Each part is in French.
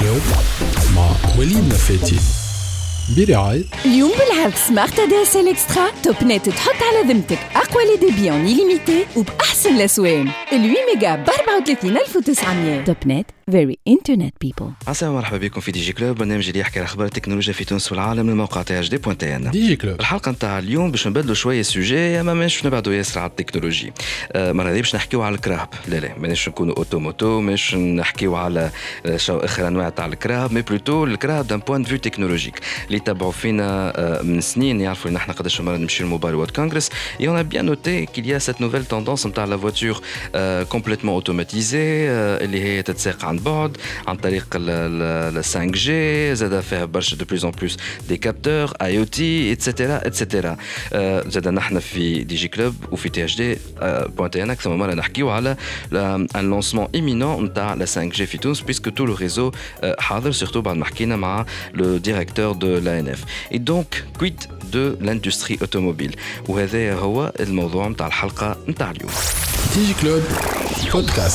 كلوب مع وليد نفاتي برعاية اليوم بالعرض سمارت ادي اس ال اكسترا توب نت تحط على ذمتك اقوى لي ديبي اون ليميتي وباحسن الاسوان ال 8 ميجا ب 34900 توب نت فيري انترنت بيبل عسلامة مرحبا بكم في دي جي كلوب. برنامج اللي يحكي على أخبار التكنولوجيا في تونس والعالم من موقع تي اش دي بوان تي ان. ديجي كلوب. الحلقة نتاع اليوم باش نبدلوا شوية السوجي اما مش نبعدوا ياسر على التكنولوجي. آه، المرة هذه باش نحكيو على الكراب. لا لا مانيش نكونوا أوتوموتو مش نحكيو على آه، شو آخر أنواع تاع الكراب مي بلوتو الكراب دان بوان فيو تكنولوجيك اللي يتبعوا فينا آه، من سنين يعرفوا إن إحنا قداش مرة نمشيو للموبايل وورد كونغرس. Bien noté qu'il y a cette nouvelle tendance نتاع la voiture euh, complètement automatisée euh, اللي هي تتساق عن بعد عن طريق ال 5G زاد فيها برشا de plus en plus des capteurs IoT etc etc آه، زاد نحن في دي جي كلوب وفي تي اتش دي بوانتينا اكثر من مره نحكيو على ان لونسمون ايمينون نتاع لا 5G في تونس بيسكو تو لو ريزو حاضر سورتو بعد ما حكينا مع لو ديريكتور دو لا ان اف اي دونك كويت دو لاندستري اوتوموبيل وهذا هو الموضوع نتاع الحلقه نتاع اليوم ديجي كلوب بودكاست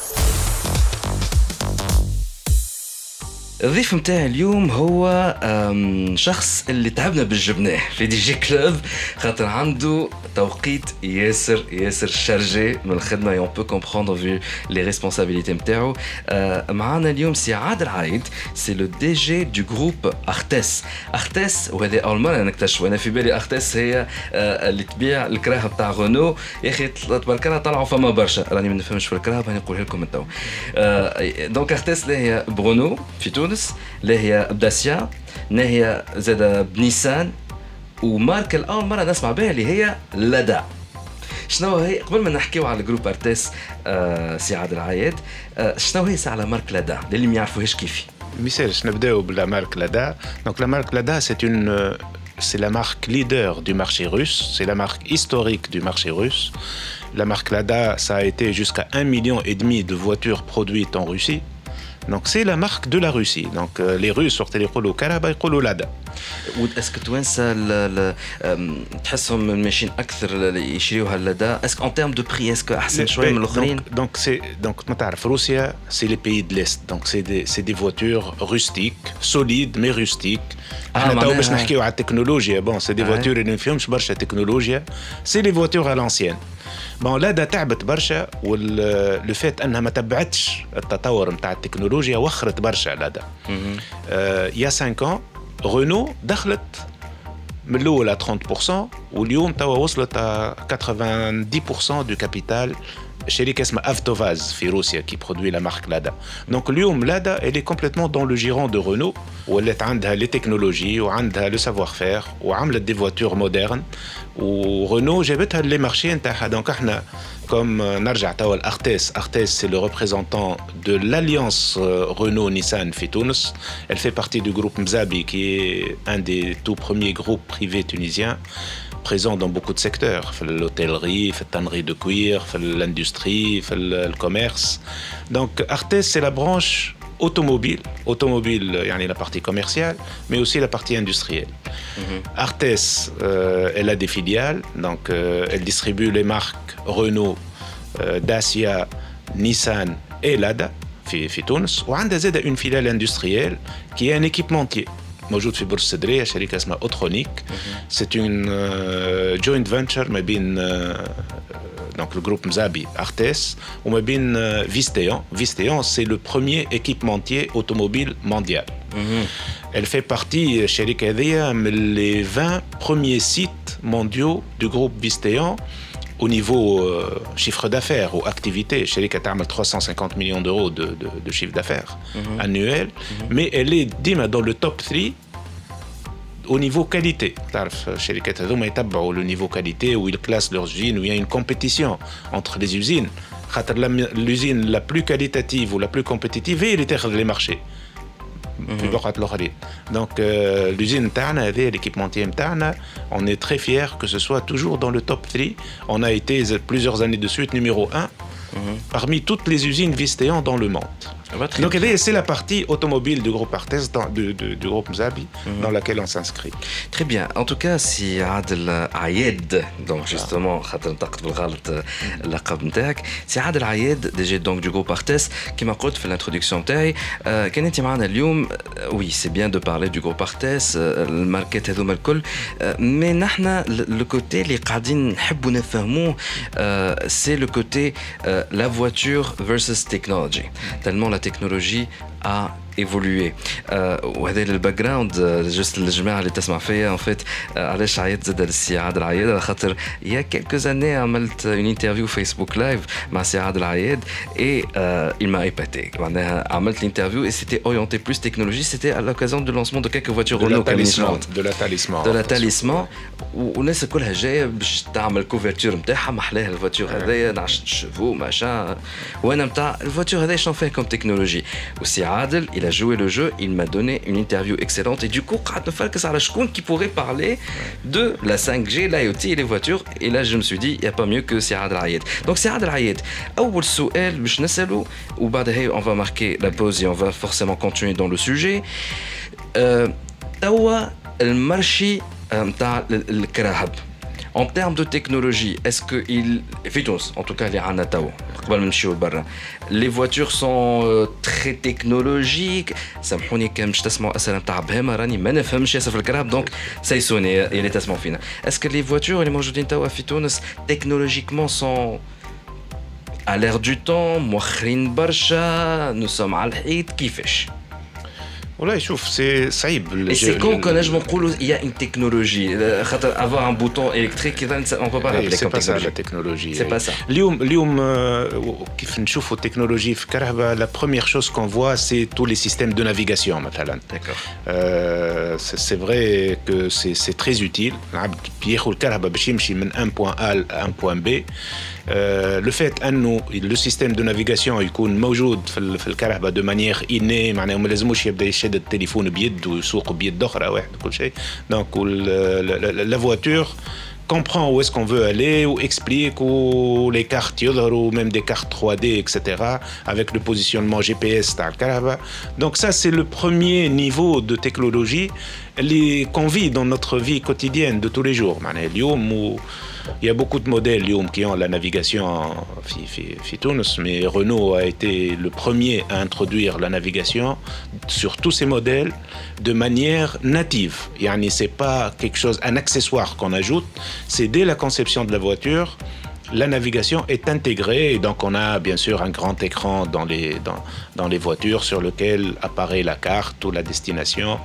الضيف متاعي اليوم هو شخص اللي تعبنا بالجبناه في دي جي كلوب. خاطر عنده توقيت ياسر ياسر شارجي من الخدمة. اون بو كومبروندر في لي ريسبونسابيلتي نتاعو معانا اليوم سي عادل عايد سي لو دي جي دو جروب ارتس ارتس وهذه أول مرة نكتشف أنا في بالي ارتس هي أه، اللي تبيع الكراهة بتاع رونو يا أخي تبارك الله طلعوا فما برشا. راني ما نفهمش في الكراهة راني نقولها لكم تو آه، دونك ارتس اللي هي برونو في تونس. اللي هي بداسيا اللي هي زاد بنيسان وماركه الاول مره نسمع بها اللي هي لدا شنو هي قبل ما نحكيو على جروب ارتس آه سي عادل عايد آه شنو هي على مارك لدا للي ما يعرفوهاش كيفي Michel, نبداو بلا marque Lada. Donc la marque Lada, c'est une, euh, c'est la marque leader du marché russe. C'est la marque historique du marché russe. La marque Lada, ça a été jusqu'à un million et demi de voitures produites en Russie. Donc c'est la marque de la Russie. Donc euh, les Russes sortaient les Karabakh اسكو توانسه تحسهم ماشيين أكثر يشريوها لدا اسكو ان تيرم دو بري اسكو احسن شوية من الاخرين donc c'est donc ما تعرف روسيا les pays de l'est. Donc c'est des c'est des voitures rustiques solides mais rustiques. آه، إحنا تو باش نحكيو على التكنولوجيا بون سي دي. فواتور اللي ما فيهمش برشا تكنولوجيا سي لي فواتور على لانسيان بون لادا تعبت برشا واللو فات انها ما تبعتش التطور نتاع التكنولوجيا وخرت برشا لادا. يا 5 ans رونو دخلت من الاول à 30% واليوم توا وصلت à 90% du capital شركه اسمها افتوفاز في روسيا qui produit la marque لادا دونك اليوم لادا elle est complètement dans le giron de Renault ولات عندها لي تكنولوجي وعندها لو سافوار فير وعملت دي فواتور مودرن ورونو جابتها لي مارشي نتاعها دونك احنا comme euh, Narja Tawa Artes. Artes, c'est le représentant de l'alliance euh, Renault-Nissan fait Tunis. Elle fait partie du groupe Mzabi, qui est un des tout premiers groupes privés tunisiens présent dans beaucoup de secteurs, l'hôtellerie, la tannerie de cuir, l'industrie, euh, le commerce. Donc Artes, c'est la branche automobile automobile يعني la partie commerciale mais aussi la partie industrielle Artes euh, elle a des filiales donc euh, elle distribue les marques Renault euh, Dacia Nissan et Lada في في تونس وعندها زاد une filiale industrielle qui est un équipementier موجود في بورصة سدرية شركة اسمها اوترونيك c'est une euh, joint venture ما بين euh, donc le groupe Mzabi Artes, ou bien euh, Visteon. Visteon, c'est le premier équipementier automobile mondial. Mhm. Elle fait partie, euh, Sherik les 20 premiers sites mondiaux du groupe Visteon au niveau euh, chiffre d'affaires ou activité, chez les Qatar, 350 millions d'euros de, chiffre d'affaires mhm. annuel, mhm. mais elle est dans le top 3 au niveau qualité. تعرف الشركات هذوما يتبعوا le niveau qualité où ils classent leurs usines où il y a une compétition entre les usines. خاطر la- l'usine la plus qualitative ou la plus compétitive هي اللي تاخذ les marchés. في الوقت الاخرين دونك l'usine نتاعنا هذه l'équipementier نتاعنا on est très fiers que ce soit toujours dans le top 3 on a été plusieurs années de suite numéro 1 parmi toutes les usines Visteon dans le monde bah, très Donc bien. elle est- c'est la partie automobile du groupe Artes, dans- du, du- du groupe Mzabi, Mhm. dans laquelle on s'inscrit. Très bien. En tout cas, si Adel Ayed, donc justement, خاطر نطقت بالغلط اللقب نتاعك، سي عادل عياد دي جي دونك دو جروب ارتس كما قلت في الانترودكسيون نتاعي آه، كان انت معنا اليوم وي سي بيان دو بارلي دو جروب ارتس الماركات هذوما الكل مي نحنا لو كوتي اللي قاعدين نحبوا نفهموه سي لو كوتي لا فواتور فيرسس تكنولوجي تالمون لا technologie a évolué آه، وهذا الباك جراوند جست الجماعه اللي تسمع فيا ان فيت علاش عيطت زاد للسي عادل عياد على خاطر يا كيلكو زاني عملت اون انترفيو فيسبوك لايف مع سي عادل عياد اي il m'a épaté معناها عملت الانترفيو et c'était orienté plus technologie c'était à l'occasion du lancement de quelques voitures De la Renault كان talisman. يشرعوا. De la talisman. دو لا تاليسمان والناس كلها جايه باش تعمل كوفرتور نتاعها محلاها الفواتور هذايا 10 شفو ماشان وانا نتاع الفواتور هذايا شنو فيه كوم تكنولوجي وسي عادل il a joué le jeu, il m'a donné une interview excellente. Et du coup, qui pourrait parler de la 5G, l'IoT et les voitures. Et là, je me suis dit, il n'y a pas mieux que Sirad Rayed. Donc, Sirad Rayed, on va marquer la pause et on va forcément continuer dans le sujet. Le marché, le en termes de technologie, est-ce que il. en tout cas, les les voitures sont euh, très technologiques. Donc, ça y sonne, il est tellement fin. Est-ce que les voitures, les technologiquement sont à l'ère du temps, nous sommes à l'hit, kifesh. والله شوف سي صعيب Et c'est quand qu'on نجم نقولوا il y a une technologie خاطر avoir un bouton électrique إذا on peut pas l'appeler سي comme با سا لا technologie تكنولوجي C'est pas ça. اليوم اليوم آه، كيف نشوفوا التكنولوجي في كهرباء لا بروميير شوز كون فوا سي تو لي سيستيم دو نافيغاسيون مثلا D'accord. Euh, c'est c'est vrai que c'est c'est très utile. العبد بياخذ الكهرباء باش يمشي من un point A à un point B. Euh, le fait انه le système de navigation يكون موجود في ال- في الكهرباء de manière innée معناها ما لازموش يبدا يشد التليفون بيد ويسوق بيد اخرى واحد كل شيء. Donc وال- la, la, la voiture comprend où est-ce qu'on veut aller, ou explique où les cartes يظهروا, ou même des cartes 3D, etc., avec le positionnement GPS تاع الكهرباء. Donc ça, c'est le premier niveau de technologie اللي- qu'on vit dans notre vie quotidienne de tous les jours. Il y a beaucoup de modèles qui ont la navigation Fitounes, mais Renault a été le premier à introduire la navigation sur tous ces modèles de manière native. Yani, n'est pas quelque chose, un accessoire qu'on ajoute, c'est dès la conception de la voiture, la navigation est intégrée et donc on a bien sûr un grand écran dans les, dans les voitures sur lequel apparaît la carte ou la destination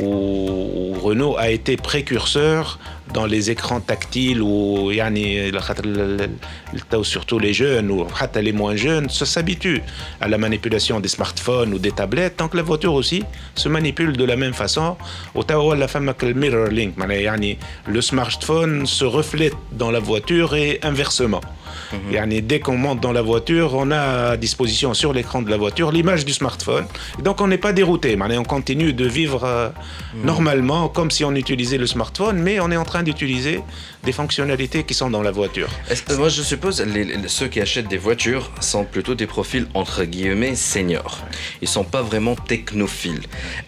où Renault a été précurseur dans les écrans tactiles ou surtout les jeunes ou les moins jeunes s'habituent à la manipulation des smartphones ou des tablettes. Tant que la voiture aussi se manipule de la même façon. Au la femme le mirror link le smartphone se reflète dans la voiture et inversement. Mhm. Dès qu'on monte dans la voiture on a à disposition sur l'écran de la voiture l'image du smartphone. Donc on n'est pas dérouté on continue de vivre euh, mhm. normalement comme si on utilisait le smartphone mais on est en train d'utiliser des fonctionnalités qui sont dans la voiture Est-ce que- moi, je suppose les, les- ceux qui achètent des voitures sont plutôt des profils entre guillemets seniors. Ils sont pas vraiment technophiles.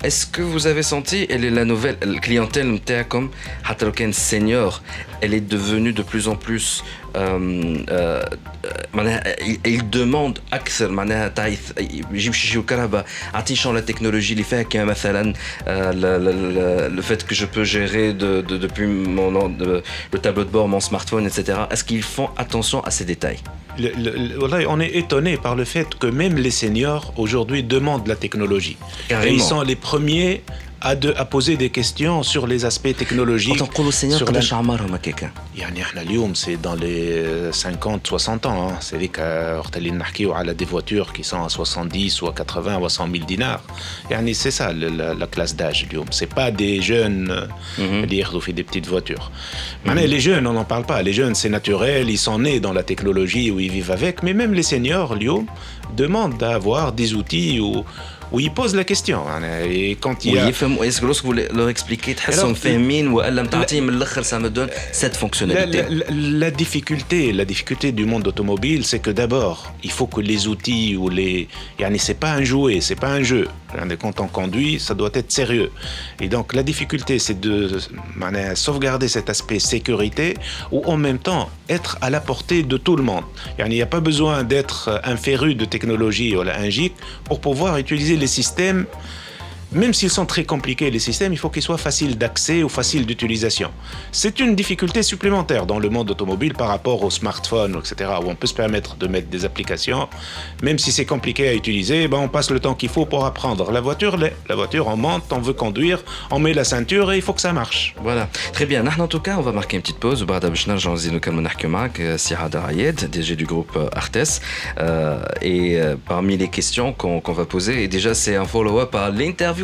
Est-ce que vous avez senti, elle est la nouvelle la clientèle نتاعكم حتى لو كان senior, elle est devenue de plus en plus euh, euh, معناها il- il demande اكثر معناها تاع يث- يجيب شي الكهرباء اعطيني شنو لا تكنولوجي اللي فيها كيما مثلا le fait que je peux gérer de, de- depuis mon de- le tableau de bord, mon smartphone, etc. Est-ce qu'ils font attention à ces détails? Le- le- on est étonné par le fait que même les seniors aujourd'hui demandent la technologie. Carrément. Et ils sont les premiers à, poser des questions sur les aspects technologiques. Sur la... C'est dans les euh, 50, 60 ans. Hein. C'est-à-dire qu'on a des voitures qui sont à 70 ou à 80 ou à 100 000 dinars. C'est ça la, classe d'âge. Ce pas des jeunes euh, qui ont fait des petites voitures. Mm. Les jeunes, on n'en parle pas. Les jeunes, c'est naturel. Ils sont nés dans la technologie où ils vivent avec. Mais même les seniors, Lyon, demandent à avoir des outils où où ils posent la question. Et quand il y a... Est-ce que lorsque vous leur expliquez, ça me donne cette fonctionnalité la, difficulté, la difficulté du monde automobile, c'est que d'abord, il faut que les outils ou les... C'est pas un jouet, c'est pas un jeu. Quand on conduit, ça doit être sérieux. Et donc la difficulté, c'est de sauvegarder cet aspect sécurité ou en même temps être à la portée de tout le monde. Il n'y a pas besoin d'être un féru de technologie ou un pour pouvoir utiliser les systèmes même s'ils sont très compliqués, les systèmes, il faut qu'ils soient faciles d'accès ou faciles d'utilisation. C'est une difficulté supplémentaire dans le monde automobile par rapport aux smartphones, etc., où on peut se permettre de mettre des applications. Même si c'est compliqué à utiliser, ben on passe le temps qu'il faut pour apprendre. La voiture, la voiture, on monte, on veut conduire, on met la ceinture et il faut que ça marche. Voilà, très bien. En tout cas, on va marquer une petite pause. DG du groupe euh, Artes. Euh, et euh, parmi les questions qu'on va poser, et déjà c'est un follow-up à l'interview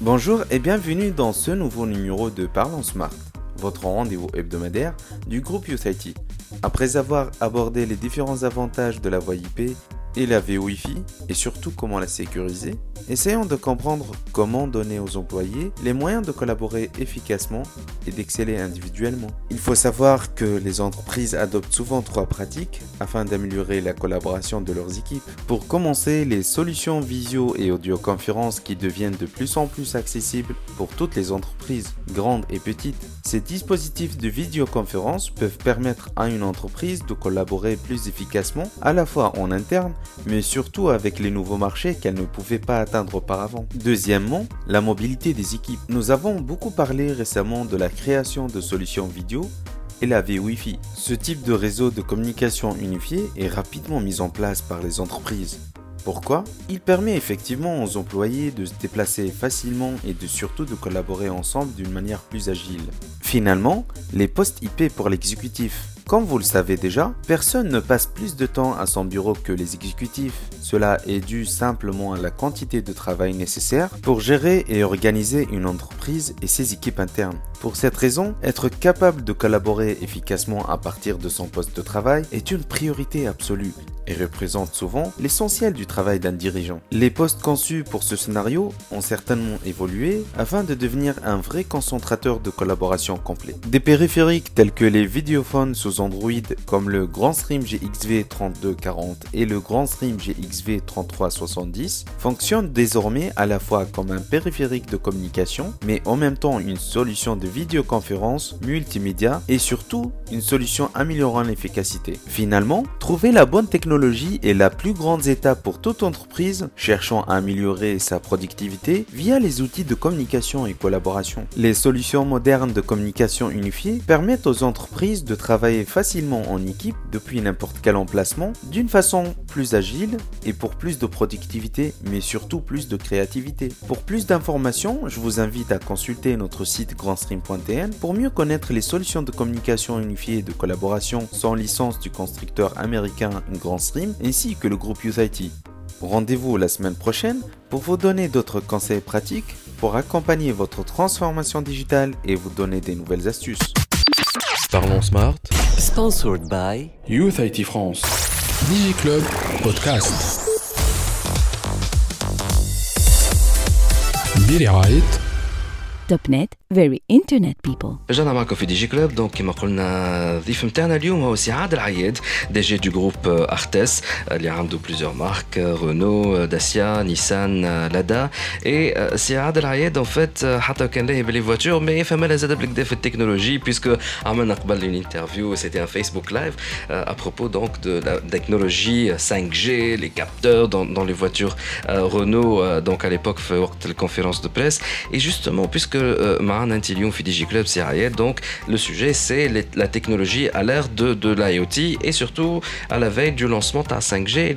Bonjour et bienvenue dans ce nouveau numéro de Parlons Smart, votre rendez-vous hebdomadaire du groupe USIT. Après avoir abordé les différents avantages de la voie IP et la VOIFI et surtout comment la sécuriser, essayons de comprendre comment donner aux employés les moyens de collaborer efficacement et d'exceller individuellement. Il faut savoir que les entreprises adoptent souvent trois pratiques afin d'améliorer la collaboration de leurs équipes. Pour commencer, les solutions visio et audioconférence qui deviennent de plus en plus accessibles pour toutes les entreprises, grandes et petites. Ces dispositifs de vidéoconférence peuvent permettre à une entreprise de collaborer plus efficacement à la fois en interne mais surtout avec les nouveaux marchés qu'elle ne pouvait pas atteindre auparavant. Deuxièmement, la mobilité des équipes. Nous avons beaucoup parlé récemment de la création de solutions vidéo et la Wi-Fi. Ce type de réseau de communication unifié est rapidement mis en place par les entreprises. Pourquoi? Il permet effectivement aux employés de se déplacer facilement et de surtout de collaborer ensemble d'une manière plus agile. Finalement, les postes IP pour l'exécutif. Comme vous le savez déjà, personne ne passe plus de temps à son bureau que les exécutifs. Cela est dû simplement à la quantité de travail nécessaire pour gérer et organiser une entreprise et ses équipes internes. Pour cette raison, être capable de collaborer efficacement à partir de son poste de travail est une priorité absolue et représente souvent l'essentiel du travail d'un dirigeant. Les postes conçus pour ce scénario ont certainement évolué afin de devenir un vrai concentrateur de collaboration complet. Des périphériques tels que les vidéophones sous Android comme le Grand Stream GXV 3240 et le Grand Stream GXV 3370 fonctionnent désormais à la fois comme un périphérique de communication mais en même temps une solution de vidéoconférence multimédia et surtout une solution améliorant l'efficacité. Finalement, trouver la bonne technologie est la plus grande étape pour toute entreprise cherchant à améliorer sa productivité via les outils de communication et collaboration. Les solutions modernes de communication unifiée permettent aux entreprises de travailler facilement en équipe depuis n'importe quel emplacement d'une façon plus agile et pour plus de productivité mais surtout plus de créativité. Pour plus d'informations, je vous invite à consulter notre site grandstream.tn pour mieux connaître les solutions de communication unifiée et de collaboration sans licence du constructeur américain Grand Stream ainsi que le groupe USIT. Rendez-vous la semaine prochaine pour vous donner d'autres conseils pratiques pour accompagner votre transformation digitale et vous donner des nouvelles astuces. Parlons Smart. Sponsored by Youth IT France. DigiClub Podcast. برعاية توب نت فيري انترنت بيبل رجعنا معكم في دي جي كلوب دونك كما قلنا الضيف نتاعنا اليوم هو سي عادل العياد دي جي دو جروب ارتس اللي عنده بليزيور مارك رونو داسيا نيسان لادا اي سي عادل العياد اون فيت حتى كان لاهي بلي فواتور مي يفهم لها زاد بالكدا في التكنولوجي بيسكو عملنا قبل اون انترفيو سيتي ان فيسبوك لايف ابروبو دونك دو لا تكنولوجي 5G les capteurs dans, dans les voitures euh, Renault euh, donc à l'époque في وقت الكونفérence de presse et justement puisque que donc, le sujet, c'est la technologie à l'ère de, l'IoT et surtout à la veille du lancement à 5G.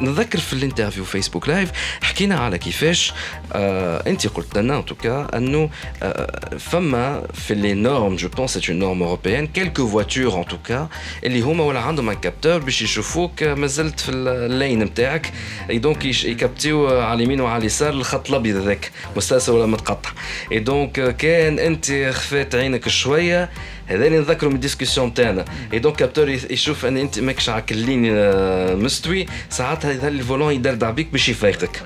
نذكر في الانترفيو فيسبوك لايف حكينا على كيفاش آه أنت قلت لنا ان توكا أنه آه فما في لي نورم جو بونس سي اون نورم اوروبيان كيلكو فواتور ان توكا اللي هما ولا عندهم ان كابتور باش يشوفوك مازلت في اللين نتاعك اي دونك يكابتيو على اليمين وعلى اليسار الخط الأبيض هذاك مستأصل ولا متقطع. اي دونك كان أنت خفات عينك شوية هذا اللي نذكره من الديسكسيون تاعنا. اي دونك كابتور يشوف ان انت ماكش على اللين مستوي. ساعتها يظل الفولون يدردع بيك باش يفيقك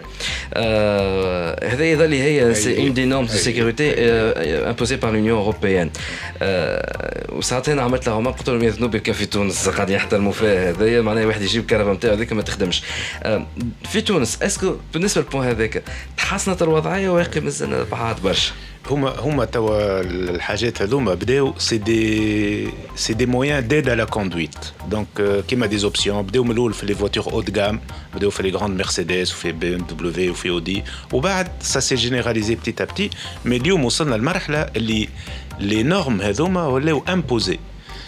آه، هذا يظل هي سي اون دي نورم دو سيكوريتي امبوزي بار لونيون اوروبيان وساعتها أنا عملت لهم قلت لهم يذنوب كان في تونس قاعد يحترموا فيها. هذايا معناها واحد يجيب الكهرباء نتاعو هذيك ما تخدمش. آه، في تونس اسكو بالنسبة للبوان هذاك تحسنت الوضعية واقي مازال بعاد برشا؟ هما هما توا الحاجات هذوما بداو سي دي سي دي مويان ديد على كوندويت دونك كيما دي زوبسيون بداو من الاول في لي فواتور اود جام بداو في لي غراند مرسيدس وفي بي ام دبليو وفي اودي وبعد سا سي جينيراليزي بتيت ا بتي مي اليوم وصلنا لمرحله اللي لي نورم هذوما ولاو امبوزي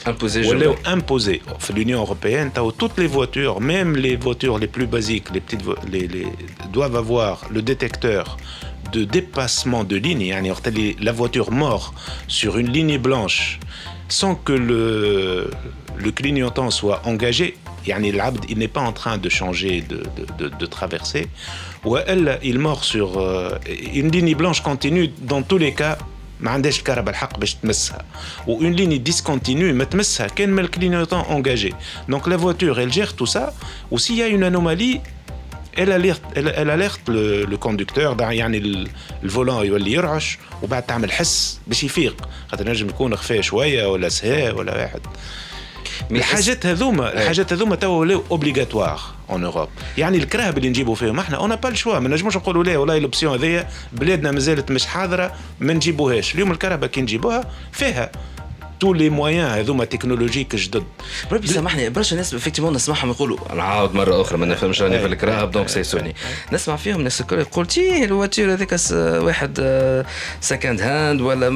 imposé ولاو امبوزي في l'Union européenne تاو toutes les voitures même les voitures les plus basiques les petites vo- les, les doivent avoir le détecteur de dépassement de ligne يعني وقت اللي la voiture mord sur une ligne blanche sans que le le clignotant soit engagé يعني العبد il n'est pas en train de changer de, de, de, de traverser والا il mord sur euh, une ligne blanche continue dans tous les cas ما عندهاش الكهرباء الحق باش تمسها و اون ليني ديسكونتينيو ما تمسها كان ما الكلينيوتون انجاجي دونك لا فواتور elle gère tout ça و s'il y a une anomalie elle alerte elle, elle alerte le, le conducteur يعني ال- الفولون يولي يرعش وبعد تعمل حس باش يفيق. خاطر نجم يكون خفاه شوية ولا سهى ولا واحد. الحاجات هذوما الحاجات هذوما توا ولاو اوبليغاتوار اون اوروب يعني الكراهب اللي نجيبوا فيهم إحنا اون با الشوا ما نجموش نقولوا لا والله الاوبسيون هذيا بلادنا مازالت مش حاضرة ما نجيبوهاش. اليوم الكهرباء كي نجيبوها فيها. تو لي مويان هذوما تكنولوجيك جدد ربي سامحني برشا ناس افكتيمون نسمعهم يقولوا نعاود مرة أخرى ما نفهمش راني في الكراب دونك سيسوني نسمع فيهم ناس الكل يقول تي الواتير هذيك س- واحد سكند هاند ولا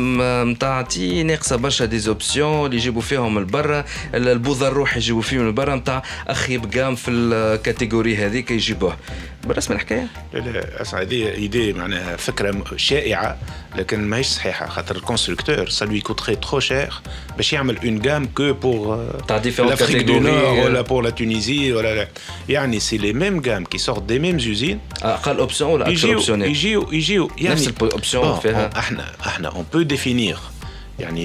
متاع تي ناقصة برشا دي زوبسيون اللي يجيبوا فيهم من برا البوذا الروح يجيبوا فيه من برا متاع أخي بقام في الكاتيجوري هذيك يجيبوه. بالرسم الحكاية. لا لا اسمع هذه ايدي معناها فكرة شائعة لكن ماهيش صحيحة خاطر الكونستركتور سا لوي كوتري ترو شير باش يعمل اون جام كو بور تاع différentes l'Afrique du catégories. Nord ولا pour la Tunisie ولا لا يعني سي لي ميم جام كي sortent des mêmes usines اقل اوبسيون ولا اكثر يجيو اوبسيونيل يجيو يجيو يعني نفس الاوبسيون Bon, فيها on- احنا احنا on peut définir يعني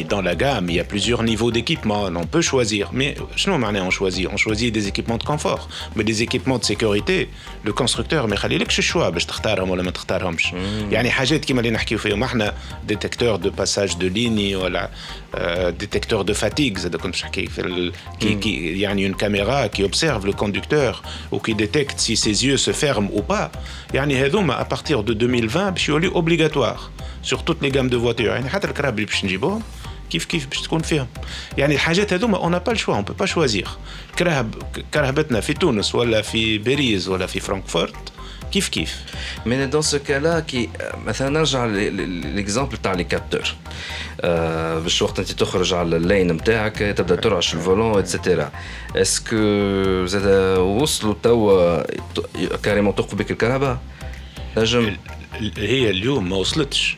dans la gamme il y a plusieurs niveaux d'équipement on peut choisir mais شنو معناه on choisit on choisit des équipements de confort mais des équipements de sécurité le constructeur ما يخليلكش الشوا باش تختارهم ولا ما تختارهمش يعني حاجات كيما اللي نحكيو فيهم احنا détecteur de passage de ligne ولا euh, détecteur de fatigue زاد كنت باش نحكي في ال... qui, qui, يعني une caméra qui observe le conducteur ou qui détecte si ses yeux se ferment ou pas يعني هذوما à partir de 2020 باش يولي obligatoire Sur toutes les gammes de voitures. يعني حتى الكراب اللي باش نجيبوهم كيف كيف باش تكون فيهم. يعني الحاجات هذوما اون با الشوا اون با شوازير كرهب كرهبتنا في تونس ولا في باريس ولا في فرانكفورت كيف كيف؟ Mais dans ce cas-là, qui, مثلا نرجع ليكزامبل تاع لي كابتور باش وقت انت تخرج على اللين نتاعك تبدأ ترعش الفولون اتسيتيرا اسكو زاد وصلوا توا كاريمون تقوا بك الكهرباء؟ نجم. هي اليوم ما وصلتش.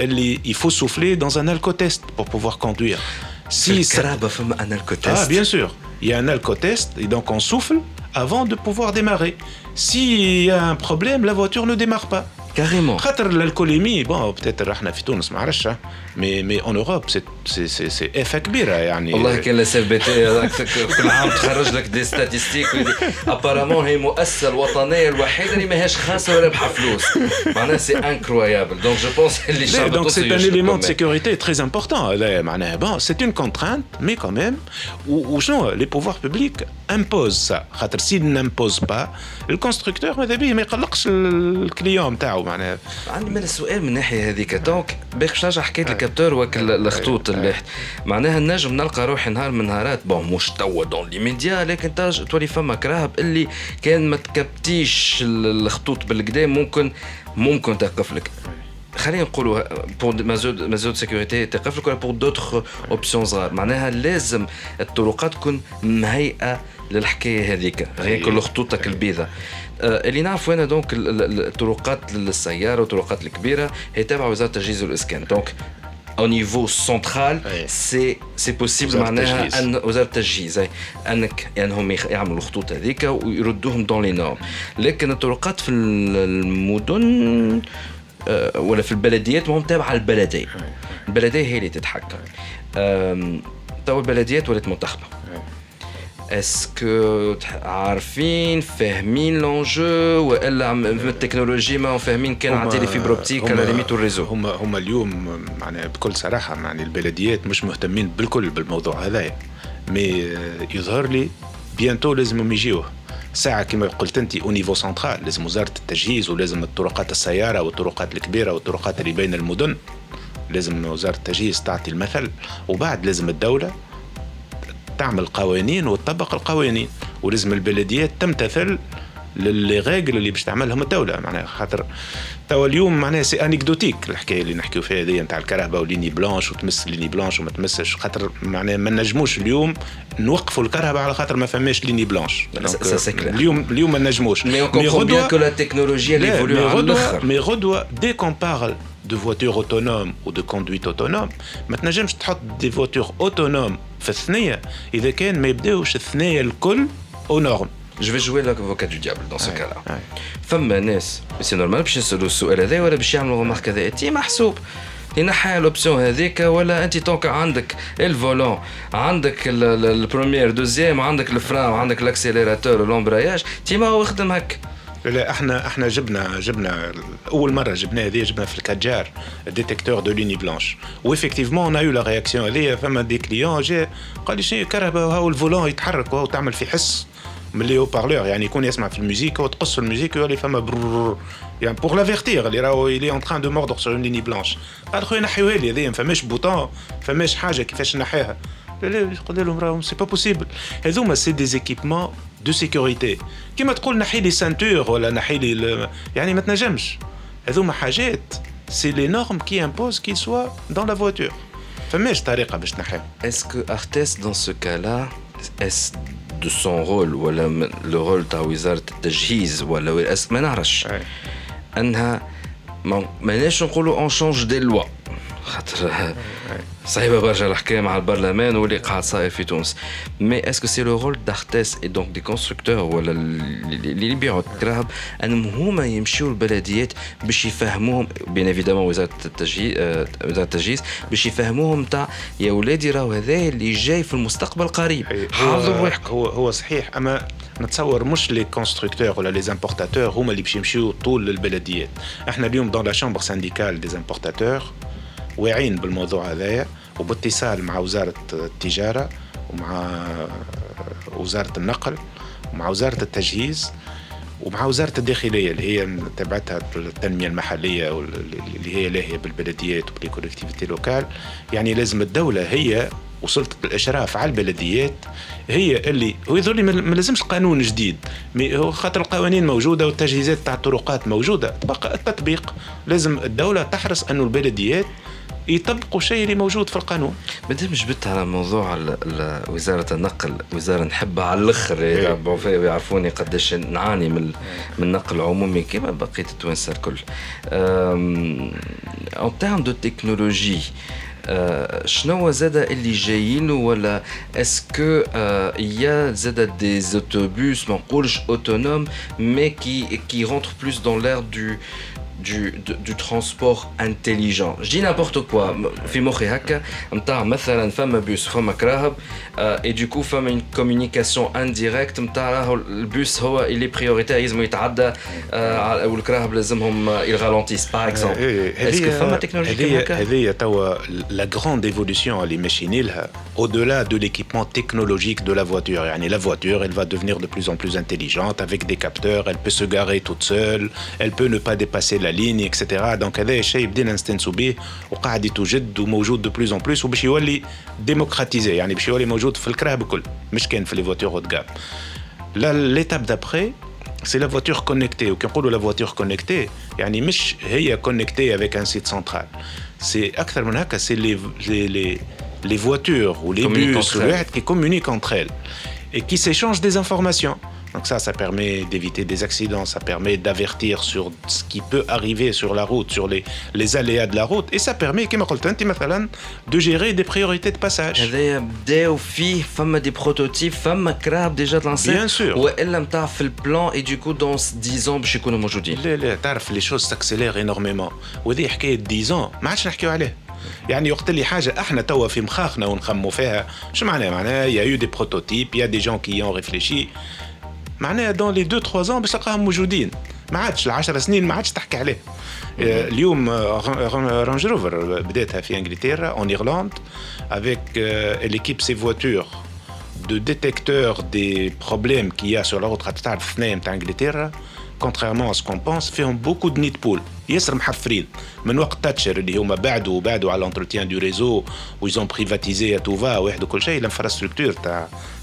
il faut souffler dans un alcotest pour pouvoir conduire. Si ça... un alcotest. Ah, bien sûr. Il y a un alcotest et donc on souffle avant de pouvoir démarrer. S'il y a un problème, la voiture ne démarre pas. Carrément. L'alcoolémie, bon, peut-être بتاتر احنا في تونس ما عرفش مي مي اون اوروب سي سي سي سي افا كبيره يعني والله كان لا بي تي كل عام تخرج لك دي ستاتيستيك ابارامون هي المؤسسه الوطنيه الوحيده اللي ماهيش خاسره ولا بحال فلوس معناها سي انكرويابل دونك جو بونس اللي الشعب donc التونسي c'est un يشكر élément de كمان. sécurité très important هذايا معناها bon c'est une contrainte mais quand même و- وشنو les pouvoirs publics imposent ça خاطر s'il n'impose pas الكونستركتور ماذا بيه ما يقلقش الكليون نتاعو معناها عندي من السؤال من الناحيه هذيك دونك باش باش نرجع حكايه الكابتور وك الخطوط اللي معناها النجم نلقى روحي نهار من نهارات. بون مش توا دون لي ميديا لكن تاج تولي فما كراهب اللي كان ما تكبتيش ال- الخطوط بالكدا ممكن ممكن توقف لك. خلينا نقولوا بور مازود مازود سيكوريتي توقف لك ولا بور دوتر اوبسيون صغار معناها لازم الطرقات تكون مهيئة للحكاية هذيك. غير كل خطوطك البيضاء آه، اللي نعرفوا أنا دونك ال- ال- ال- الطرقات للسيارة والطرقات الكبيرة هي تابعة وزارة التجهيز والإسكان. دونك au niveau central أي. سي سي بوسيبل معناها. ان وزاره التجهيز. انك انهم يعملوا الخطوط هذيك ويردوهم دون لي نورم لكن الطرقات في ال- المدن ولا في البلديات ما هم تابعه البلديه البلديه هي اللي تتحكم تو البلديات ولات منتخبه اسكو عارفين فاهمين لونجو والا التكنولوجي ما هم فاهمين كان على تيلي فيبر اوبتيك على ليميت الريزو هما هما اليوم معناها بكل صراحة يعني البلديات مش مهتمين بالكل بالموضوع هذايا مي آه، يظهر لي بيانتو لازمهم يجيوه. ساعة كما قلت أنت أو نيفو سنترال لازم وزارة التجهيز ولازم الطرقات السيارة والطرقات الكبيرة والطرقات اللي بين المدن. لازم وزارة التجهيز تعطي المثل. وبعد لازم الدولة تعمل قوانين وتطبق القوانين ولازم البلديات تمتثل للي اللي باش تعملهم الدولة. معناها خاطر توا اليوم معناها سي انكدوتيك الحكاية اللي نحكيو فيها هذه نتاع الكهرباء وليني بلانش وتمس ليني بلانش وما تمسش خاطر معناها ما نجموش اليوم نوقفوا الكهرباء على خاطر ما فماش ليني بلانش. اليوم اليوم ما نجموش. مي بيان كو لا تكنولوجيا مي غدوة dès qu'on parle de voitures autonomes ou de conduite autonome ما تنجمش تحط دي فواتور اوتونوم في الثنية. إذا كان ما يبداوش الثنية الكل أو نورم جو في جوي لافوكا دو ديابل دون سو كالا. فما ناس سي نورمال باش يسالوا السؤال هذا ولا باش يعملوا غومارك هذا انت محسوب ينحي لوبسيون هذيك ولا انت طونك عندك الفولون عندك ال- ال- البروميير دوزيام عندك الفران وعندك الاكسيليراتور والامبراياج تيما هو يخدم هك لا لا إحنا إحنا جبنا جبنا اول مره جبنا هذه جبنا في الكاتجار ديتيكتور دو ليني بلانش وافكتيفمون اون ايو لا رياكسيون هذيا فما دي كليون جا قال لي شنو كهرباء هاو الفولون يتحرك وهاو تعمل في حس من لي بارلور يعني يكون يسمع في الموسيقى وتقص في الموسيقى يولي فما برر يعني بور لافيرتير اللي راهو يلي اون تران دو موردر سور ليني بلانش قال خويا نحيوها لي هذيا ما فماش بوطون فماش حاجه كيفاش نحيها لا لا قلت لهم راهم سي با بوسيبل هذوما سي دي زيكيبمون دو سيكوريتي كيما تقول نحي لي سانتور ولا نحي لي ال- يعني ما تنجمش هذوما حاجات سي لي نورم كي امبوز كي سوا دون لا فواتور فماش طريقه باش تنحيهم Est-ce que Artes, dans ce cas-là, est-ce de son rôle ولا le rôle تاع وزارة التجهيز ولا ما نعرفش. انها ما ماناش نقولوا اون شونج دي لوا خاطر صعيبه برشا الحكاية مع البرلمان واللي قاعد صاير في تونس. مي اسكو سي لو رول دارتيس اي دونك دي كونستركتور ولا اللي يبيعوا الكراهب أنهم هما يمشيوا البلديات باش يفهموهم؟ بين ايفيدامون وزارة التجهيز وزارة التجهيز باش يفهموهم تاع يا ولادي راهو هذا اللي جاي في المستقبل القريب حاضر روحكم هو هو صحيح أما نتصور مش لي كونستركتور ولا لي امبورتاتور هما اللي باش يمشيو طول للبلديات إحنا اليوم دون لا شامبر سانديكال دي امبورتاتور واعيين بالموضوع هذايا وباتصال مع وزارة التجارة ومع وزارة النقل ومع وزارة التجهيز ومع وزارة الداخلية اللي هي تبعتها التنميه المحلية واللي هي لاهية بالبلديات وبالكولكتيفيتي لوكال يعني لازم الدولة هي وسلطة الأشراف على البلديات هي اللي لي ما ما لازمش قانون جديد. خاطر القوانين موجودة والتجهيزات تاع الطرقات موجودة. بقى التطبيق. لازم الدولة تحرص أنه البلديات يطبقوا الشيء اللي موجود في القانون. مادام جبت على موضوع وزارة النقل وزارة نحبها على الآخر. إيه. ويعرفوني قداش نعاني من من النقل العمومي كما بقية التوانسة الكل. اون تيرم دو تكنولوجي شنو زاد اللي جايين ولا اسكو يا زاد دي اوتوبوس ما نقولش اوتونوم مي كي كي رونتر بلوس دون لير دو du, transport intelligent. Je dis n'importe quoi. femme bus, euh, et du coup, femme une communication indirecte. Le bus, il est prioritaire, euh, ou le hum, ils ralentissent, par exemple. Euh, Est-ce que femme technologie La grande évolution, les machines, au-delà de l'équipement technologique de la voiture. La voiture, elle va devenir de plus en plus intelligente avec des capteurs, elle peut se garer toute seule, elle peut ne pas dépasser la ligne, etc. Donc هذا شيء بدينا نستنسوا به وقاعد يتوجد وموجود de plus en plus وباش يولي démocratisé يعني باش يولي موجود في الكراه بكل مش كان في لي فواتور haut de gamme. L'étape d'après, c'est la voiture connectée وكي نقولوا la voiture connectée يعني مش هي connectée avec un site central. C'est أكثر من هكا c'est les, les, les les voitures ou les bus qui communiquent entre elles et qui s'échangent des informations. Donc ça, ça permet d'éviter des accidents, ça permet d'avertir sur ce qui peut arriver sur la route, sur les, les aléas de la route, et ça permet, comme de gérer des priorités de passage. des prototypes, déjà lancés. Bien sûr. Ou elle fait le plan et du coup dans 10 ans, je connais Les choses s'accélèrent énormément. Ou 10 ans, ما عادش نحكيو عليه. يعني وقت اللي حاجه احنا توا في مخاخنا ونخموا فيها شو معناها معناها يا يو دي بروتوتيب يا دي جون كي اون ريفليشي معناها دون لي دو تخوا زون باش تلقاهم موجودين ما عادش العشر سنين ما عادش تحكي عليه اليوم رانج روفر بداتها في انجلترا اون ايرلاند افيك ليكيب سي فواتور de détecteurs des problèmes qu'il y a sur la route تعرف اثنين تاع انجلترا contrairement à ce qu'on pense فيهم beaucoup de nids pool ياسر محفرين من وقت تاتشر اللي هما بعدوا بعدوا على l'entretien du réseau où ils ont privatisé à tout va واحد وكل شيء الانفراستركتور تاع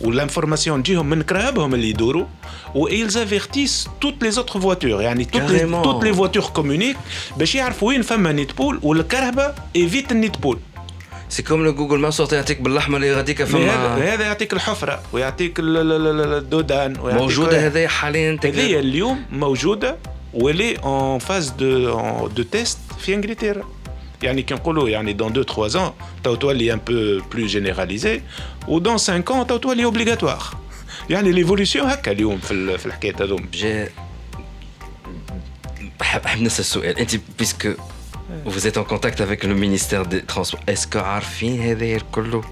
والانفورماسيون تجيهم من كرابهم اللي يدوروا و ils avertissent toutes les autres voitures يعني toutes les, toutes les voitures communiquent باش يعرفوا وين فما نيت بول والكرهبه ايفيت النيت بول سي كوم لو جوجل مابس يعطيك بالاحمر اللي غاديك فما هذا يعطيك الحفره ويعطيك الدودان موجوده هذه حاليا هذه اليوم موجوده ولي اون فاز دو دو تيست في انجلترا يعني كي نقولوا يعني dans 2 3 ans تو تولي un peu plus généralisé و dans 5 ans تو تولي obligatoire يعني ليفوليسيون هكا اليوم في في الحكايه هذوما جي حاب نسال السؤال انت بيسكو vous êtes en contact avec le ministère des Transports est-ce que عارفين هذا كله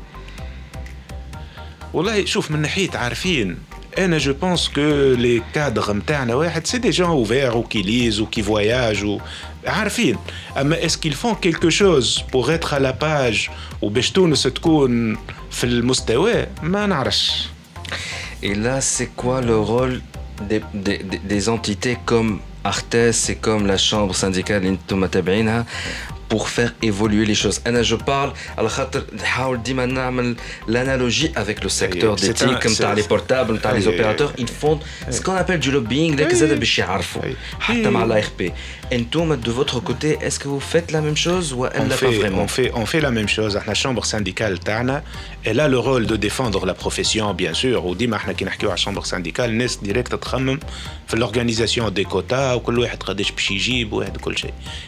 والله شوف من ناحيه عارفين انا جو بونس كو لي كادر نتاعنا واحد سي دي جون اوفير وكي ليز وكي فواياج عارفين اما اسكيل فون كيلكو شوز بوغ اتر على باج وباش تونس تكون في المستوى ما نعرفش Et là, c'est quoi le rôle des, des, des entités comme Artes et comme la chambre syndicale pour faire évoluer les choses. Anna, je parle, l'analogie avec le secteur des TIC, comme t'as les portables, t'as les opérateurs, ils font ce qu'on appelle du lobbying, de votre côté, est-ce que vous faites la même chose ou elle l'a pas vraiment? on fait, on fait la même chose. La chambre syndicale, elle a le rôle de défendre la profession, bien sûr. Ou dit, la chambre syndicale, n'est direct l'organisation des quotas, ou que l'ouest,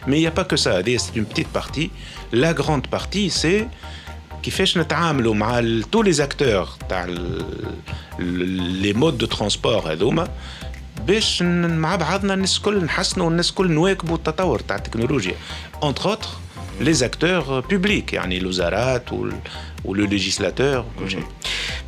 mais il n'y a pas que ça. C'est une petite partie. La grande partie, c'est كيفاش نتعاملوا مع tous les acteurs تاع les modes de transport هذوما باش مع بعضنا الناس الكل نحسنوا والناس الكل نواكبوا التطور تاع التكنولوجيا entre autres les acteurs publics يعني الوزارات ou le législateur وكل شيء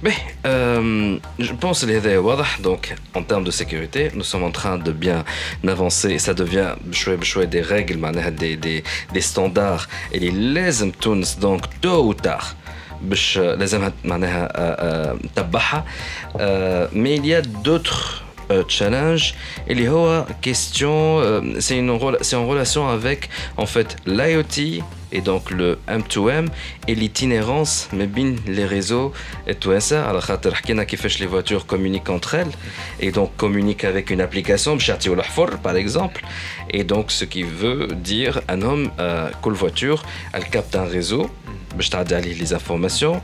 Mais euh, je pense que les واضح donc en termes de sécurité nous sommes en train de bien avancer et ça devient بشوي des règles des, des, des standards et les لازم تونس donc tôt ou tard باش لازم معناها تبعها mais il y a d'autres euh, challenge et les question euh, c'est une c'est en relation avec en fait l'IoT et donc le M2M et l'itinérance mais bien les réseaux et tout ça. Alors qui fait les voitures communiquent entre elles et donc communiquent avec une application par exemple et donc ce qui veut dire un homme euh, voiture elle capte un réseau باش تعدي عليه لي زانفورماسيون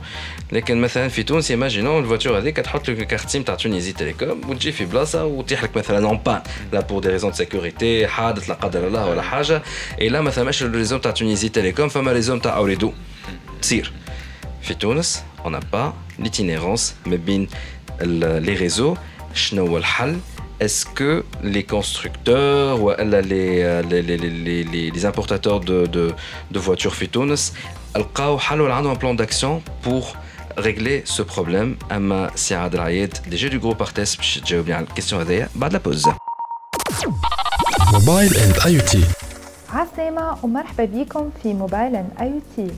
لكن مثلا في تونس ايماجينون الفواتور هذيك تحط لك الكارت تاع تونيزي تيليكوم وتجي في بلاصه وتيح لك مثلا اون بان لا بور دي ريزون سيكوريتي حادث لا قدر الله ولا حاجه اي لا ما ثماش الريزون تاع تونيزي تيليكوم فما ريزون تاع اوريدو تصير في تونس اون n'a pas l'itinérance ما بين لي ريزو شنو هو الحل est-ce que les constructeurs ou les, les, les, les, les importateurs de, de, de voitures phytones ont un plan d'action pour régler ce problème أما سعاد العياد DG du groupe Artes باش تجاوبني على الكيستيون هذيا بعد لا بوز موبايل اند اي تي عسلامة ومرحبا بكم في موبايل اند اي تي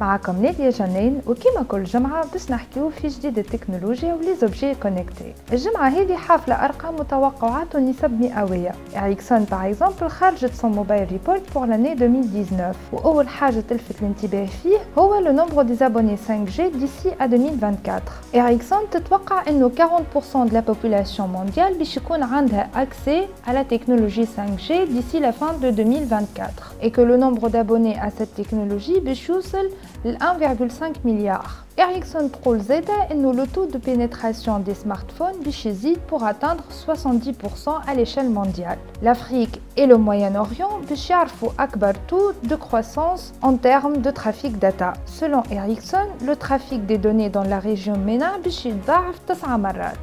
معكم نادية جنين وكيما كل جمعة باش نحكيو في جديد التكنولوجيا وليزوبجي كونيكتي الجمعة هذه حافلة أرقام وتوقعات ونسب مئوية إريكسون باغ اكزومبل خرجت سون موبايل ريبورت بور لاني 2019 وأول حاجة تلفت الانتباه فيه هو لو نومبر دي زابوني 5G ديسي ا 2024 إريكسون تتوقع انه 40% de la population mondiale باش يكون عندها accès à la technologie 5G d'ici la fin de 2024 et que le nombre d'abonnés à cette technologie باش يوصل 1,5 milliard. Ericsson تقول زادا انه le taux de pénétration des smartphones باش يزيد pour atteindre 70% à l'échelle mondiale. L'Afrique et le Moyen-Orient باش يعرفوا اكبر taux de croissance en termes de trafic data. Selon Ericsson, le trafic des données dans la région MENA باش يتضاعف 9 مرات.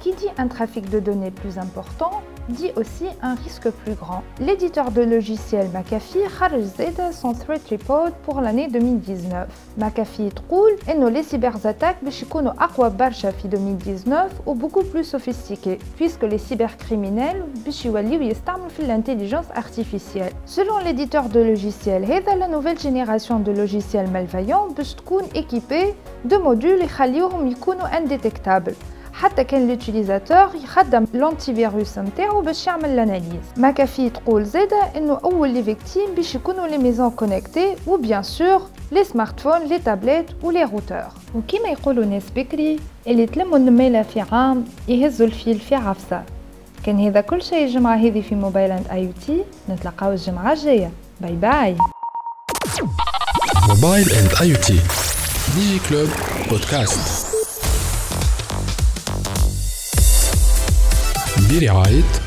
Qui dit un trafic de données plus important dit aussi un risque plus grand. L'éditeur de logiciels McAfee a son threat report pour l'année 2019. McAfee trouve et nos les cyberattaques bishikono aqwa barcha fi 2019 ou beaucoup plus sophistiquées puisque les cybercriminels bishiwaliw yestamlou fi l'intelligence artificielle. Selon l'éditeur de logiciels, Heda la nouvelle génération de logiciels malveillants bish équipés de modules et khalihom indétectables. حتى كان لوتيليزاتور يخدم لونتيفيروس نتاعو باش يعمل لاناليز ماكافي تقول زادا إنه أول لي فيكتيم باش يكونوا لي ميزون كونيكتي وبيان سور لي سمارتفون لي تابلت ولي روتور وكيما يقولوا ناس بكري اللي تلموا النميلة في عام يهزوا الفيل في عفسة. كان هذا كل شيء الجمعة هذه في موبايل إند آي تي. نتلقاو الجمعة الجاية. باي باي. موبايل إند آي تي. ديجي كلوب بودكاست bir ayet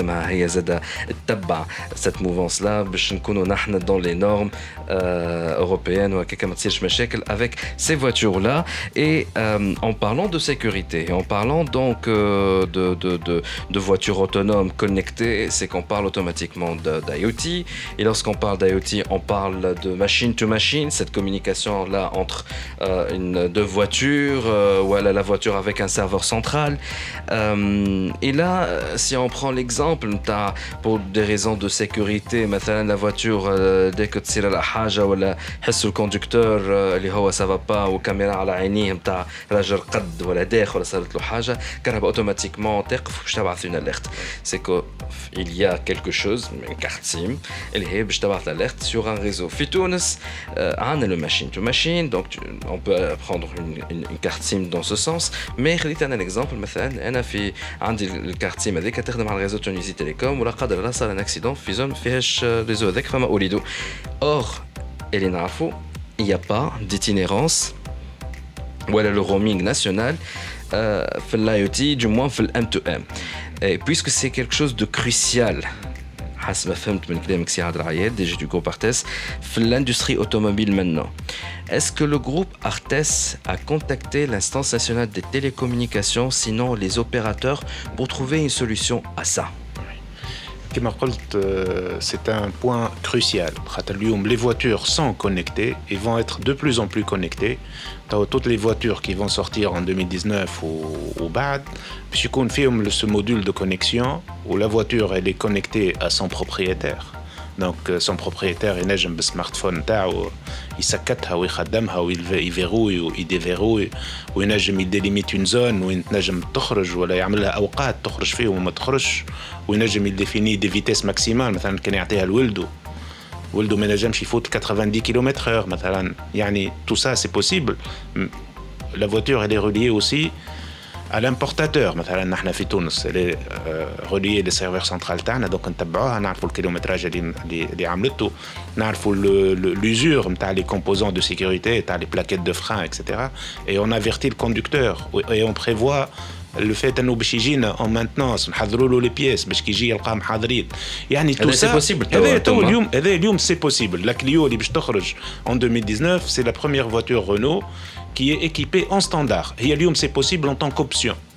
لازمها هي زاد زاد تتبع cette mouvance là باش نكونوا نحن dans les normes euh, européennes وهكاك ما تصيرش مشاكل avec ces voitures là et euh, en parlant de sécurité et en parlant donc euh, de, de, de, de voitures autonomes connectées c'est qu'on parle automatiquement d'IoT et lorsqu'on parle d'IoT on parle de machine to machine cette communication là entre euh, une deux voitures euh, ou la voiture avec un serveur central euh, et là si on prend l'exemple pour des raisons de sécurité مثلا la voiture dès que تصير لها حاجه ولا حسوا الكوندكتور اللي هو سافا با وكاميرا على عينيه نتاع راجل قد ولا داخل ولا صارت له حاجه كهرباء اوتوماتيكمون تقف باش تبعث une alerte c'est que il y a quelque chose une carte SIM اللي هي باش تبعث l'alerte sur un réseau في تونس عندنا le machine to machine donc on peut prendre une, une, une carte SIM dans ce sens mais خليت انا الاكزامبل مثلا انا في عندي الكارت سيم هذيك تخدم على الريزو تونيزي تيليكوم ولا قدر الله صار ان اكسيدون في زون فيهاش ريزو هذاك فما اريدو اور اللي نعرفو il n'y a pas d'itinérance ولا le roaming national في الاي او تي du moins في الام تو ام puisque c'est quelque chose de crucial حسب ما فهمت من كلامك سي عادل عياد دي جي دو جروب ارتس في الاندستري اوتوموبيل maintenant Est-ce que le groupe Artes a contacté l'instance nationale des télécommunications, sinon les opérateurs, pour trouver une solution à ça Comme C'est un point crucial. Les voitures sont connectées et vont être de plus en plus connectées. Toutes les voitures qui vont sortir en 2019 ou, ou BAD, je confirme ce module de connexion où la voiture elle est connectée à son propriétaire. دونك سون بروبريتير ينجم بالسمارت فون نتاعو يسكتها ويخدمها ويفيروي ويديفيروي وينجم يديليميت اون زون وين تنجم تخرج ولا يعمل لها اوقات تخرج فيهم وما تخرجش وينجم يديفيني دي فيتيس ماكسيمال مثلا كان يعطيها لولده ولده ما نجمش يفوت 90 كيلومتر اور مثلا يعني تو سا سي بوسيبل لا فواتور elle est reliée aussi à l'importateur مثلا نحن في تونس اللي روليي لي سيرفر سنترال تاعنا دونك نتبعوها نعرفوا الكيلومتراج اللي اللي عملته نعرفوا l'usure نتاع لي كومبوزون دو سيكوريتي تاع لي بلاكيت دو فران اكسيتيرا et on avertit le conducteur et on prévoit لو فات انه باش يجينا اون مانتنونس نحضروا له لي بياس باش كي يجي يلقاهم حاضرين يعني تو سا هذا تو اليوم هذا اليوم سي بوسيبل لا كليو اللي باش تخرج اون 2019 سي لا بروميير فواتور رونو qui est équipée en standard. Helium, c'est possible en tant qu'option.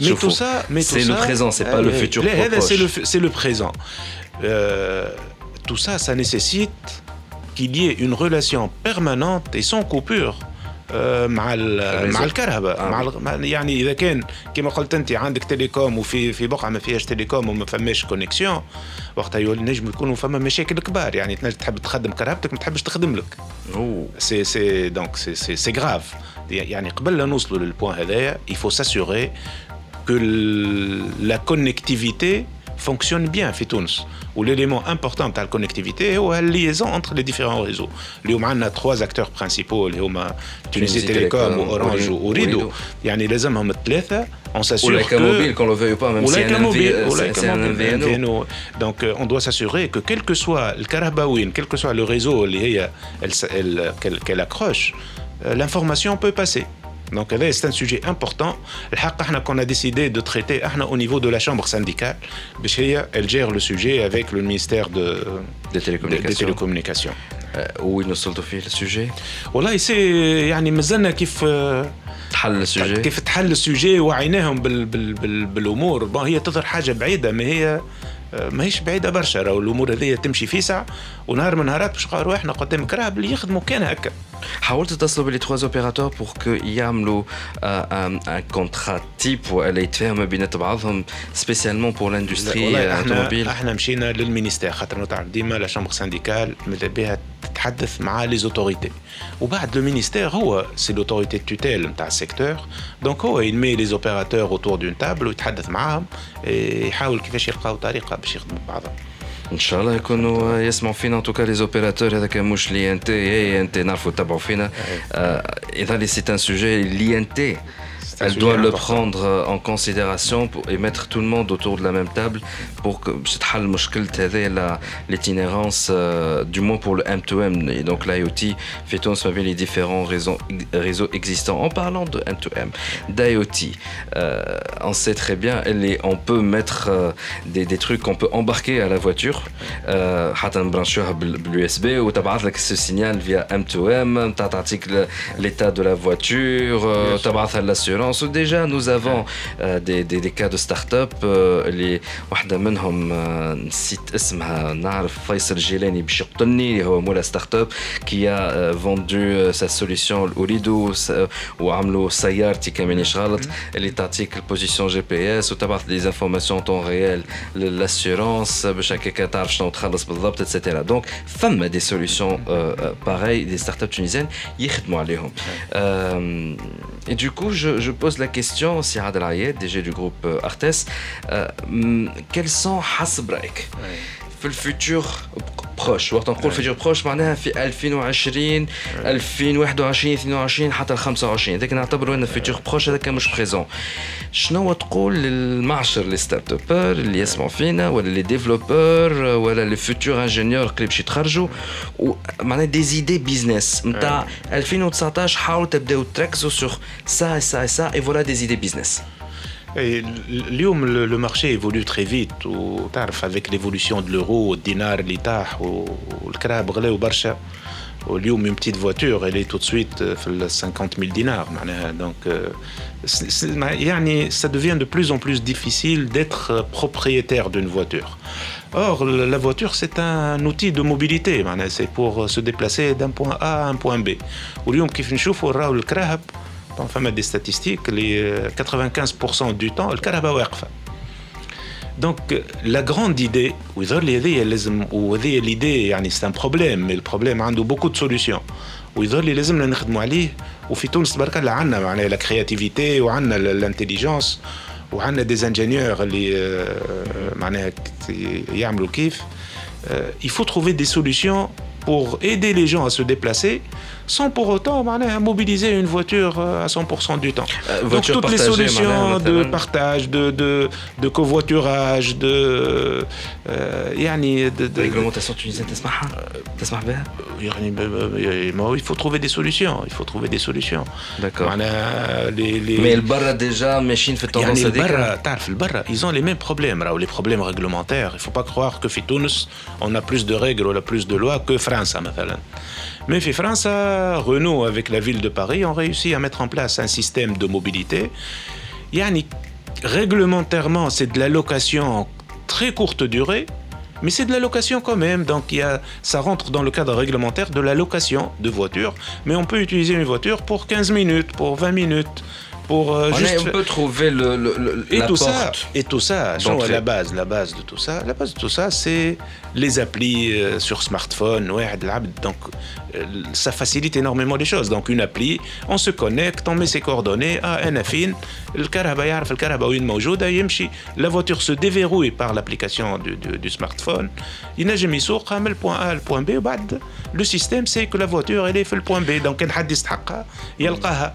Mais tout ça, mais c'est le présent, c'est pas le futur C'est le, c'est le présent. Euh, tout ça, ça nécessite qu'il y ait une relation permanente et sans coupure مع مع الكهرباء مع يعني اذا كان كما قلت انت عندك تيليكوم وفي في بقعه ما فيهاش تيليكوم وما فماش كونيكسيون وقتها نجم يكونوا فما مشاكل كبار يعني تنجم تحب تخدم كهربتك ما تحبش تخدم لك سي سي دونك سي سي سي غراف يعني قبل لا نوصلوا للبوان هذايا il faut s'assurer que la connectivité fonctionne bien في تونس l'élément important de la connectivité هو la liaison entre les différents réseaux اليوم عندنا trois acteurs principaux اللي هما تونسي تيليكوم واورانج وريدو يعني لازمهم الثلاثه on s'assure que mobile qu'on le veuille pas même si c'est un MVNO donc on doit s'assurer que quel que soit le كهرباوين quel que soit le réseau اللي هي qu'elle accroche l'information peut passer donc c'est un sujet important. qu'on a décidé de traiter au niveau de la chambre syndicale. Elle gère le sujet avec le ministère de, des télécommunications. Des télécommunications. Euh, où il nous sommes le sujet والله سي يعني مازلنا كيف تحل السوجي كيف تحل السوجي وعيناهم بال بال بال بالامور بون هي تظهر حاجه بعيده ما هي ماهيش بعيده برشا راهو الامور هذيا تمشي فيسع ونهار من نهارات باش قالوا إحنا قدام كراب اللي يخدموا كان هكا. حاولت تتصلوا بلي تخوا اوبيراتور بور كو يعملوا ان كونترا تيب ولا يتفاهموا بينات بعضهم سبيسيالمون بور لاندستري اوتوموبيل إحنا مشينا للمينيستير خاطر تعرف ديما لا شامبر سانديكال ماذا بها تتحدث مع لي زوتوريتي وبعد لو مينيستير هو سي لوتوريتي توتيل نتاع السيكتور دونك هو ينمي لي زوبيراتور اوتور دون تابل ويتحدث معاهم يحاول كيفاش يلقاو طريقة باش يخدموا بعضهم. ان شاء الله يكونوا يسمعوا فينا ان توكا لي زوبيراتور هذاك مش لي ان تي اي ان تي نعرفوا تتبعوا فينا اذا سي ان سوجي لي ان تي elle doit le prendre euh, en considération pour, et mettre tout le monde autour de la même table pour que l'itinérance, euh, du moins pour le M2M, et donc l'IoT, fait-on les différents réseaux, réseaux existants. En parlant de M2M, d'IoT, euh, on sait très bien, les, on peut mettre euh, des, des, trucs qu'on peut embarquer à la voiture, l'USB, ou ce signal via M2M, tu l'état de la voiture, tu l'assurance. Déjà, nous avons euh, des, des, des, cas de start-up. اللي واحدة منهم نسيت اسمها نعرف فيصل جيلاني باش يقتلني هو مولا ستارت اب كي a vendu sa solution لأوريدو وعملوا سيارتي كمانيش غلط اللي تعطيك البوزيسيون جي بي اس وتبعث لي انفورماسيون طون ريال للاسيورونس باش هكاك تعرف شنو تخلص بالضبط اتسيتيرا دونك فما دي سوليسيون باغي دي ستارت اب تونيزيان يخدموا عليهم. et du coup, je, pose la question, Sirad El DG du groupe euh, Artes, euh, quels sont Hasbraik في الفيتور بروش وقت نقول فيتور بروش معناها في 2020 2021 22 حتى 25 هذاك نعتبروا أن فيتور بروش هذاك مش بريزون شنو تقول للمعشر لي ستارت ابر اللي يسمعوا فينا ولا لي ديفلوبور ولا لي فيتور انجينيور قريب باش يتخرجوا؟ معناها دي زيدي بيزنس نتاع 2019 حاولوا تبداو تركزوا سور سا سا سا اي فوالا دي زيدي بيزنس Et اليوم le marché évolue très vite وتعرف avec l'évolution de l'euro والدينار اللي طاح والكراب غلاو برشا واليوم une petite voiture elle est tout de suite في 50 000 dinars معناها donc يعني ça devient de plus en plus difficile d'être propriétaire d'une voiture Or, la voiture, c'est un outil de mobilité. C'est pour se déplacer d'un point A à un point B. واليوم كيف نشوفوا راهو الكراهب فما des statistiques les 95% du temps الكهرباء واقفه دونك لا جراند ايدي ويظهر لي هذه لازم وهذه ليدي يعني سي ان بروبليم مي البروبليم عنده بوكو دو سوليسيون ويظهر لي لازمنا نخدموا عليه وفي تونس تبارك الله عندنا معناها لا كرياتيفيتي وعندنا الانتيليجونس وعندنا دي انجينيور اللي معناها يعملوا كيف il faut trouver des solutions pour aider les gens à se déplacer sans pour autant mobiliser une voiture euh, à 100% du temps. Euh, Donc toutes les solutions de partage, de, de, de covoiturage, de, euh, يعني de, de réglementation tunisienne تسمعها تسمح بها il faut trouver des solutions il faut trouver des solutions d'accord les, les... mais البرا déjà ماشيين في التوندنس هذيك البرا تعرف البرا ils ont les mêmes problèmes راهو les problèmes réglementaires il faut pas croire que في تونس on a plus de règles ou plus de lois que France مثلا mais fait Renault avec la ville de Paris ont réussi à mettre en place un système de mobilité. Yani, réglementairement, c'est de la location en très courte durée, mais c'est de la location quand même, donc y a, ça rentre dans le cadre réglementaire de la location de voiture, mais on peut utiliser une voiture pour 15 minutes, pour 20 minutes, pour euh, juste... on peut trouver le, le, le et la tout porte ça et tout ça à la base la base de tout ça la base de tout ça c'est les applis euh, sur smartphone donc euh, ça facilite énormément les choses donc une appli on se connecte on met ses coordonnées à un affine la voiture se déverrouille par l'application du, du, du smartphone il n'a jamais le point A le point B le système c'est que la voiture elle est fait le point B donc elle a يستحقها يلقاها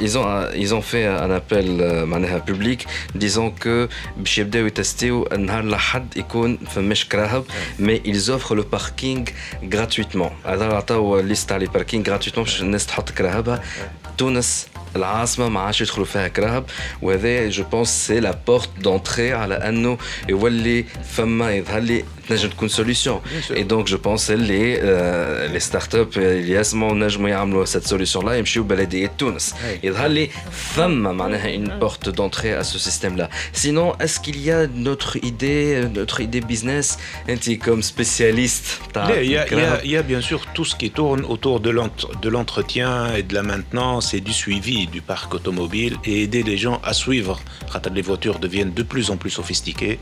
ils ont ils ont fait un appel معناها public disant que باش يبداو يتستيو نهار الاحد يكون فماش كراهب mais ils offrent le parking gratuitement هذا عطاو ليست تاع لي باركينغ gratuitement باش الناس تحط كراهبها تونس العاصمه ما عادش يدخلوا فيها كراهب وهذا جو بونس سي لا بورت دونتري على انه يولي فما يظهر لي تنجم تكون سوليسيون اي دونك جو بونس اللي لي ستارت اب اللي يسمعوا نجموا يعملوا سيت سوليسيون لا يمشيو بلديه تونس يظهر لي فما معناها اون بورت دونتري ا سو سيستيم لا سينون اسكو il y a notre idée notre idée business انت كوم سبيسياليست تاع il y a il y a bien sûr tout ce qui tourne autour de l'entretien et de la maintenance et du suivi du parc automobile et aider les gens à suivre les voitures deviennent de plus en plus sophistiquées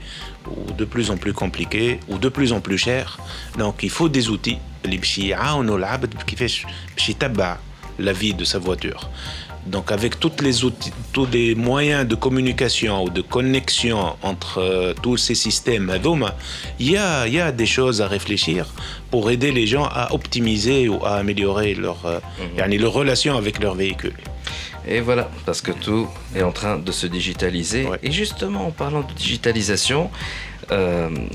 ou de plus en plus compliquées de plus en plus cher. Donc il faut des outils la vie de sa voiture. Donc avec toutes les outils, tous les moyens de communication ou de connexion entre euh, tous ces systèmes, il y a, il y a des choses à réfléchir pour aider les gens à optimiser ou à améliorer leur, euh, mhm. leur relation avec leur véhicule. Et voilà, parce que tout est en train de se digitaliser. Et justement, en parlant de digitalisation,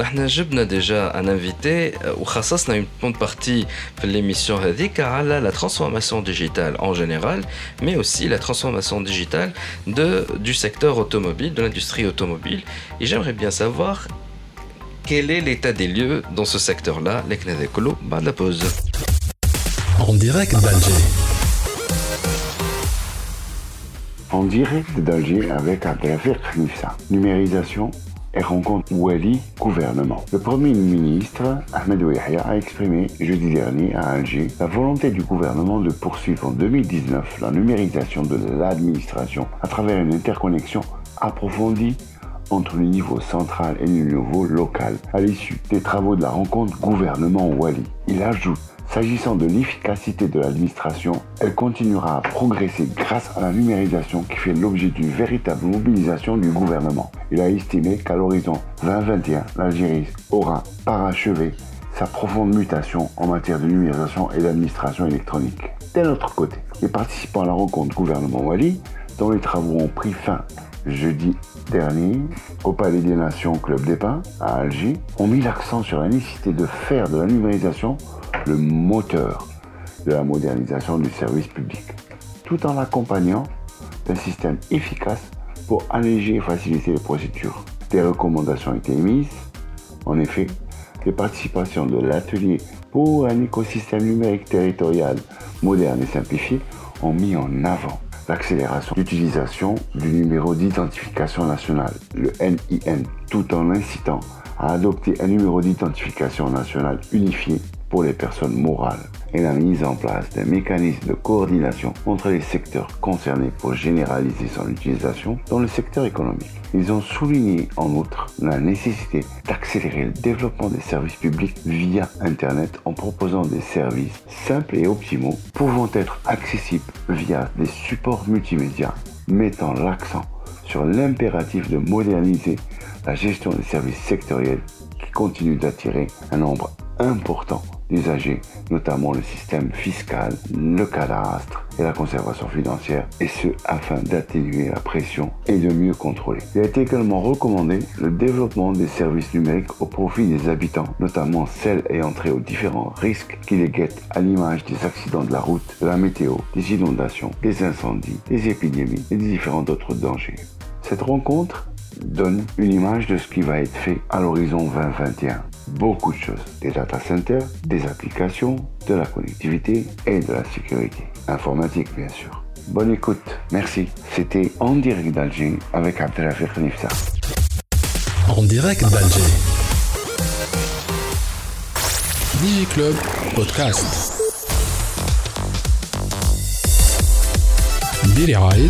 احنا جبنا ديجا ان انفيتي وخصصنا اون بون بارتي في ليميسيون هذيك على لا ترانسفورماسيون ديجيتال en général mais aussi la transformation digitale de, du secteur automobile, de l'industrie automobile. Et j'aimerais bien savoir quel est l'état des lieux dans ce secteur-là, les Knedekolo, bah la pause. En direct d'Alger. En direct d'Alger avec Abdelafir Khnifsa. Numérisation et rencontre Wali gouvernement. Le Premier ministre Ahmed Ouihia a exprimé jeudi dernier à Alger la volonté du gouvernement de poursuivre en 2019 la numérisation de l'administration à travers une interconnexion approfondie entre le niveau central et le niveau local à l'issue des travaux de la rencontre gouvernement-Wali. Il ajoute S'agissant de l'efficacité de l'administration, elle continuera à progresser grâce à la numérisation qui fait l'objet d'une véritable mobilisation du gouvernement. Il a estimé qu'à l'horizon 2021, l'Algérie aura parachevé sa profonde mutation en matière de numérisation et d'administration électronique. D'un autre côté, les participants à la rencontre gouvernement Wali dont les travaux ont pris fin jeudi dernier au Palais des Nations Club des Pins à Alger ont mis l'accent sur la nécessité de faire de la numérisation le moteur de la modernisation du service public, tout en l'accompagnant d'un système efficace pour alléger et faciliter les procédures. Des recommandations ont été émises. En effet, les participations de l'atelier pour un écosystème numérique territorial moderne et simplifié ont mis en avant l'accélération d'utilisation du numéro d'identification national, le NIN, tout en incitant à adopter un numéro d'identification national unifié pour les personnes morales et la mise en place d'un mécanisme de coordination entre les secteurs concernés pour généraliser son utilisation dans le secteur économique. Ils ont souligné en outre la nécessité d'accélérer le développement des services publics via Internet en proposant des services simples et optimaux pouvant être accessibles via des supports multimédia, mettant l'accent sur l'impératif de moderniser la gestion des services sectoriels qui continue d'attirer un nombre important notamment le système fiscal, le cadastre et la conservation financière, et ce afin d'atténuer la pression et de mieux contrôler. Il a été également recommandé le développement des services numériques au profit des habitants, notamment celles ayant trait aux différents risques qui les guettent à l'image des accidents de la route, de la météo, des inondations, des incendies, des épidémies et des différents autres dangers. Cette rencontre donne une image de ce qui va être fait à l'horizon 2021 beaucoup de choses. Des data centers, des applications, de la connectivité et de la sécurité. Informatique, bien sûr. Bonne écoute. Merci. C'était En direct d'Alger avec Abdelafir Nifsa. En direct d'Alger. Club Podcast. برعاية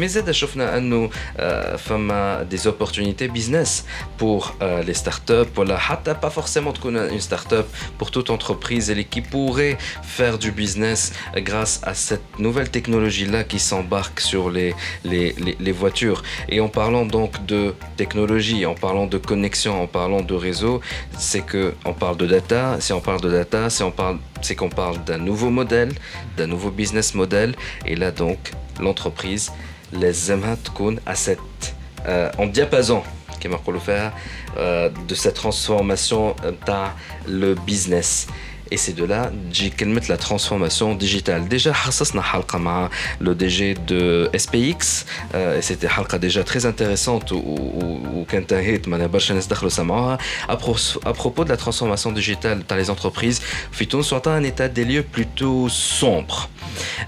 مي زاد شفنا انه فما دي زوبورتونيتي بيزنس بور لي ستارت اب ولا حتى با فورسيمون تكون اون ستارت اب pour toute entreprise et qui pourrait faire du business grâce à cette nouvelle technologie là qui s'embarque sur les, les, les, les, voitures. Et en parlant donc de technologie, en parlant de connexion, en parlant de réseau, c'est que on parle de data. Si on parle de data, c'est on parle c'est qu'on parle d'un nouveau modèle, d'un nouveau business model. Et là donc l'entreprise لازمها تكون à cette euh, en diapason كما نقولوا فيها de cette transformation تاع le business et c'est de là تجي كلمة la transformation digitale. Déjà حصصنا حلقة مع le DG de SPX euh, et c'était حلقة déjà très intéressante وكانت انتهت ما برشا ناس دخلوا سمعوها à propos de la transformation digitale تاع les entreprises في تونس وعطاها un état des lieux plutôt sombre.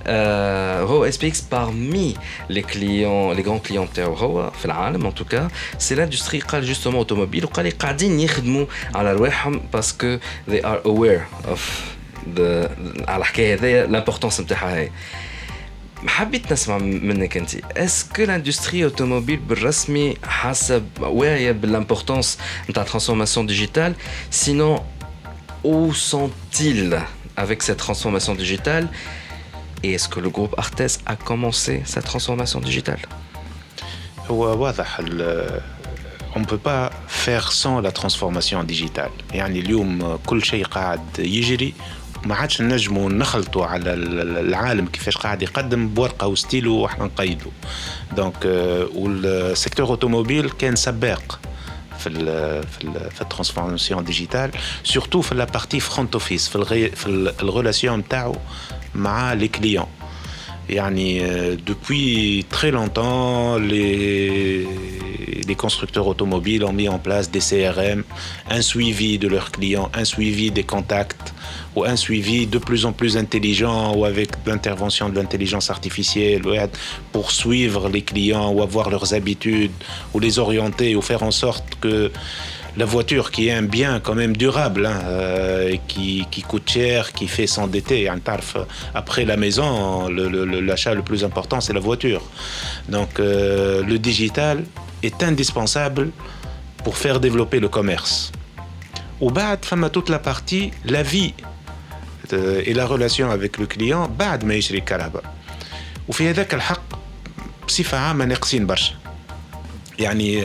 هو SPX parmi les clients les grands clients تاعو هو في العالم en tout cas c'est l'industrie قال justement automobile وقال قاعدين يخدموا على رواحهم parce que they are aware اوف على الحكايه هذيا لامبورتونس نتاعها هي حبيت نسمع منك انت اسكو لاندستري اوتوموبيل بالرسمي حسب واعيه بالامبورتونس نتاع ترانسفورماسيون ديجيتال سينون où sont-ils avec cette transformation digitale et est-ce que le groupe Artes a commencé sa transformation digitale هو واضح On ne peut pas faire sans la transformation digitale. يعني اليوم كل شيء قاعد يجري ما عادش نجموا نخلطوا على العالم كيفاش قاعد يقدم بورقة وستيلو وإحنا نقيدوا دونك والسيكتور اوتوموبيل كان سباق في ال في ال في الترانسفورماسيون ديجيتال سورتو في لا بارتي فرونت اوفيس في الغي في الريلاسيون نتاعو مع لي كليون depuis très longtemps, les, les, constructeurs automobiles ont mis en place des CRM, un suivi de leurs clients, un suivi des contacts, ou un suivi de plus en plus intelligent ou avec l'intervention de l'intelligence artificielle pour suivre les clients ou avoir leurs habitudes ou les orienter ou faire en sorte que la voiture qui est un bien quand même durable, hein, euh, qui, qui, coûte cher, qui fait s'endetter. Après la maison, l'achat le, plus important, c'est la voiture. Donc euh, le digital est indispensable pour faire développer le commerce. Au bas, femme toute la partie, la vie euh, et la relation avec le client, بعد ما يشري الكهرباء. وفي هذاك الحق بصفة عامة ناقصين برشا. يعني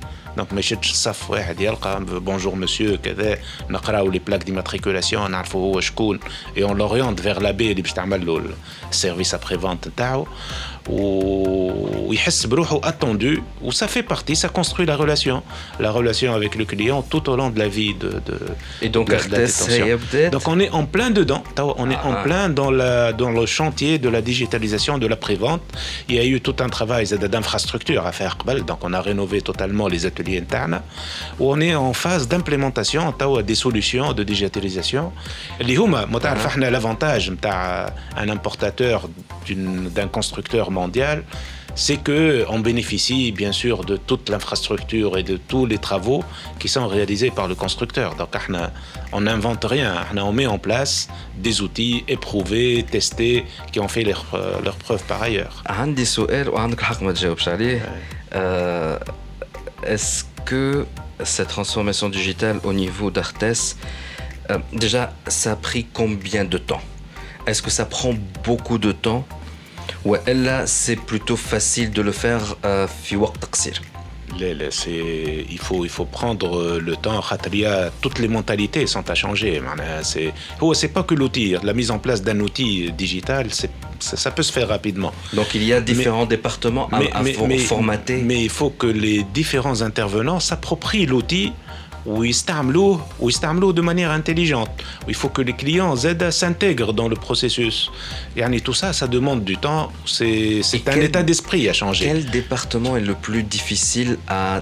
دونك ما يشدش الصف واحد يلقى بونجور مسيو كذا نقراو لي بلاك ديماتريكولاسيون نعرفوا هو شكون اي اون لوريونت فيغ لابي اللي باش تعمل له السيرفيس ابري فونت نتاعو ويحس بروحه attendu ou ça fait partie ça construit la relation la relation avec le client tout au long de la vie de, de et donc de, de donc on est en plein dedans on est en plein dans la dans le chantier de la digitalisation de la prévente il y a eu tout un travail d'infrastructure à faire donc on a rénové totalement les ateliers internes où on est en phase d'implémentation des solutions de digitalisation اللي هما متعرف احنا l'avantage un importateur d'un constructeur mondial, c'est que on bénéficie bien sûr de toute l'infrastructure et de tous les travaux qui sont réalisés par le constructeur. Donc on n'invente rien, on met en place des outils éprouvés, testés, qui ont fait leurs leur preuves par ailleurs. Euh, est-ce que cette transformation digitale au niveau d'Artes, euh, déjà, ça a pris combien de temps? Est-ce que ça prend beaucoup de temps? Ouais, là, c'est plutôt facile de le faire euh, il faut, il faut prendre euh, le temps. Toutes les mentalités sont à changer. C'est oh, pas que l'outil. La mise en place d'un outil digital, ça, peut se faire rapidement. Donc il y a différents départements à, formater. Mais il faut que les différents intervenants s'approprient l'outil ou de manière intelligente. Il faut que les clients aident s'intègrent dans le processus. Et tout ça, ça demande du temps. C'est un état d'esprit à changer. Quel département est le plus difficile à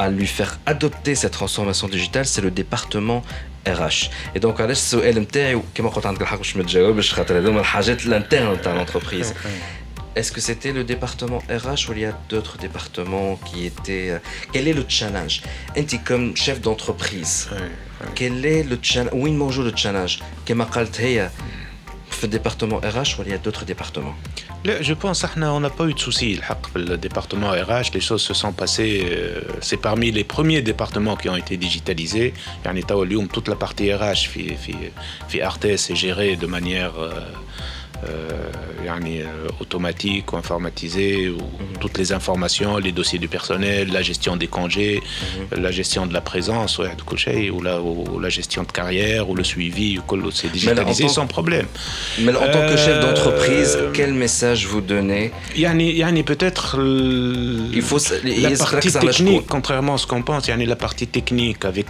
à lui faire adopter cette transformation digitale, c'est le département RH. Et donc, علاش السؤال نتاعي كما قلت عندك الحق باش ما تجاوبش خاطر هذوما الحاجات l'interne de l'entreprise. Est-ce que c'était le département RH ou il y a d'autres départements qui étaient... Euh, quel est le challenge Enti comme chef d'entreprise, quel est le challenge Où il le challenge كما قالت هي في département RH ou il y a d'autres départements je pense qu'on n'a pas eu de soucis. Le département RH, les choses se sont passées. Euh, c'est parmi les premiers départements qui ont été digitalisés. Toute la partie RH, Artes, est gérée de manière euh, يعني automatique ou informatisé ou toutes les informations les dossiers du personnel la gestion des congés la gestion de la présence ou la, ou la gestion de carrière ou le suivi c'est digitalisé sans problème mais en tant que chef d'entreprise quel message vous donnez يعني يعني peut-être il faut la partie technique contrairement à ce qu'on pense يعني la partie technique avec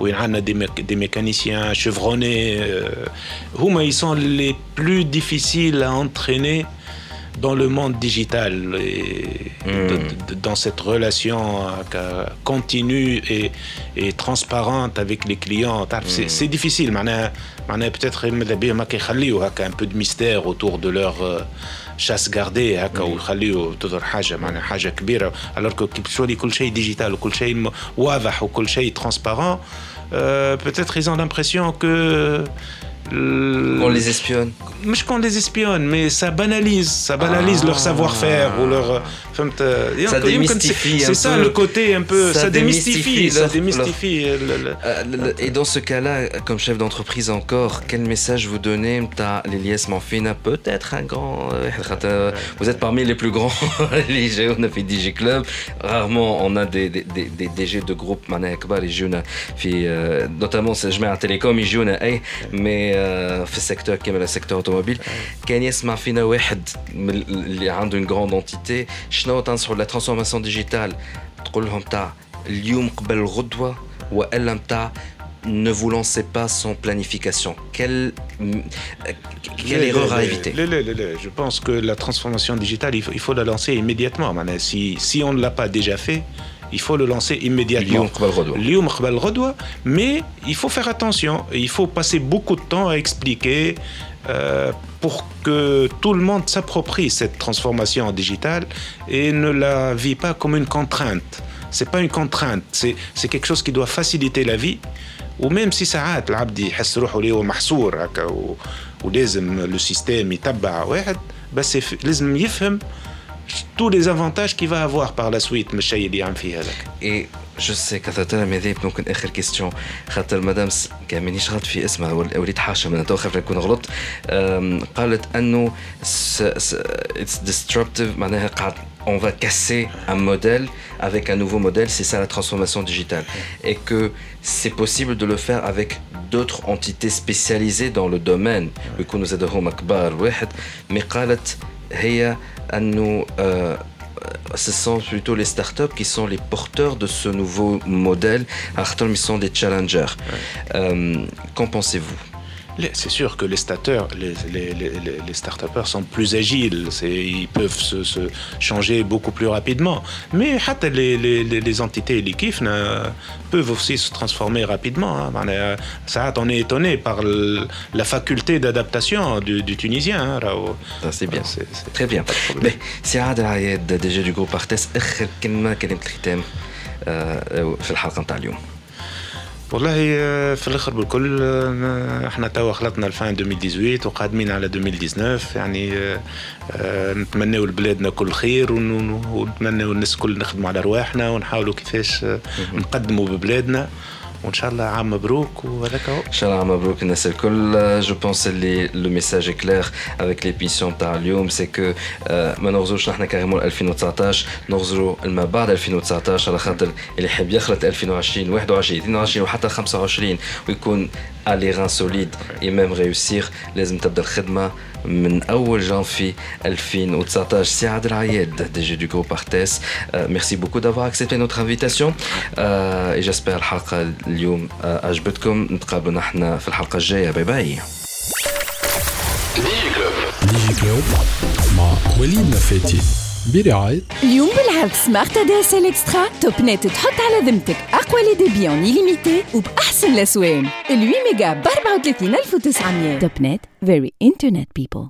où il y a des, des mécaniciens chevronnés euh, ils sont les plus difficiles à entraîner dans le monde digital et Hmm. dans cette relation euh, continue et, et transparente avec les clients c'est- Hmm. c'est difficile معناها معناها peut-être ماذا بيهم هكا يخليوا هكا un peu de mystère autour de leur euh, chasse gardée هكا ويخليوا تظهر حاجه معناها حاجه كبيره alors que كي تولي كل شيء ديجيتال وكل شيء م- واضح وكل شيء transparent euh, peut-être ils ont l'impression que euh, on les espionne. مش qu'on les espionne mais ça banalise ça banalise leur ah. savoir-faire ou leur euh, euh, ça démystifie c'est ça le côté un peu ça, ça démystifie, ça démystifie ah, et dans ce cas-là comme chef d'entreprise encore quel message vous donnez t'as Manfina peut-être un grand vous êtes parmi les plus grands les GO on a fait DJ Club. Rarement on a des des, des, DG de groupe mané akbar et notamment je mets un télécom et mais في السيكتور كما السيكتور اوتوموبيل كان يسمع فينا واحد من اللي عنده une grande entité شنو تنصحوا la transformation digitale تقول لهم تاع اليوم قبل غدوة والا متاع ne vous lancez pas sans planification. Quelle, quelle Le- erreur le- à éviter le- le- le- le- Je pense que la transformation digitale, il faut, il faut la lancer immédiatement. معناها. Si, si on ne l'a pas déjà fait, il faut le lancer immédiatement. اليوم قبل غدوة. اليوم قبل غدوة, mais il faut faire attention. Il faut passer beaucoup de temps à expliquer euh, pour que tout le monde s'approprie cette transformation digitale et ne la vit pas comme une contrainte. C'est pas une contrainte, c'est c'est quelque chose qui doit faciliter la vie. وميم سي ساعات العبد يحس روحه اللي هو محصور هكا و... ولازم لو سيستيم يتبع واحد بس يف... لازم يفهم tous les avantages qu'il va avoir par la suite من الشيء اللي عم فيه هذاك Et je sais كثرت ماذا ممكن اخر كيستيون خاطر مدام س- كان مانيش غلط في اسمها ول- وليت حاشا من تو خاف نكون غلطت أم، قالت انه اتس disruptive معناها قاعد on va casser un modèle avec un nouveau modèle, c'est ça la transformation digitale. Et que c'est possible de le faire avec d'autres entités spécialisées dans le domaine. ويكونوا زاد هما كبار واحد mais قالت هي انه آه، ce sont plutôt les startups qui sont les porteurs de ce nouveau modèle. Artem, ils sont des challengers. Euh, Qu'en pensez-vous Les- C'est sûr que les starters, les, les, les, les- les start-upers sont plus agiles, c'est- ils peuvent se, se changer beaucoup plus rapidement. Mais حتى les, les, les, les entités, les KIF, ne- peuvent aussi se transformer rapidement. hein. معناها ساعات on est étonné par le- la faculté d'adaptation du, du Tunisien. hein, راهو. Ça, c'est bien. C'est- c'est- Très bien. pas de problème. Mais سي عادل عياد دي du groupe Artes اخر كلمه كلمه الختام آه، في الحلقه نتاع اليوم والله آه، في الآخر بالكل آه، إحنا توا خلطنا 2018 وقادمين على 2019 يعني آه، نتمناو لبلادنا كل خير ون- ون- ونتمناو الناس كل نخدموا على رواحنا ونحاولوا كيفاش نقدموا ببلادنا. وإن شاء الله عام مبروك وهذاك هو. إن شاء الله مبروك الناس الكل. جو بونس اللي لو ميساج كلير افيك ليبيسيون تاع اليوم سي كو ما نغزروش نحن كاريمون 2019 نغزروا ما بعد 2019 على خاطر اللي يحب يخلط 2020 21 22 وحتى 25 ويكون على ران سوليد اي ميم ريوسير لازم تبدا الخدمه من اول جانفي 2019 سي عادل عياد دي جي دو جروب ارتيس ميرسي بوكو دافوار اكسبتي نوتر انفيتاسيون اي جاسبير الحلقه اليوم آه، عجبتكم نتقابلوا نحن في الحلقه الجايه باي باي ديجي كلوب مع وليد نفاتي برعاية اليوم بالعرض سمارت دي اس ال اكسترا توب نت تحط على ذمتك أقوى لي ديبي اون ليميتي وبأحسن الأسوان. ال 8 ميجا ب 34900 توب نت فيري انترنت بيبل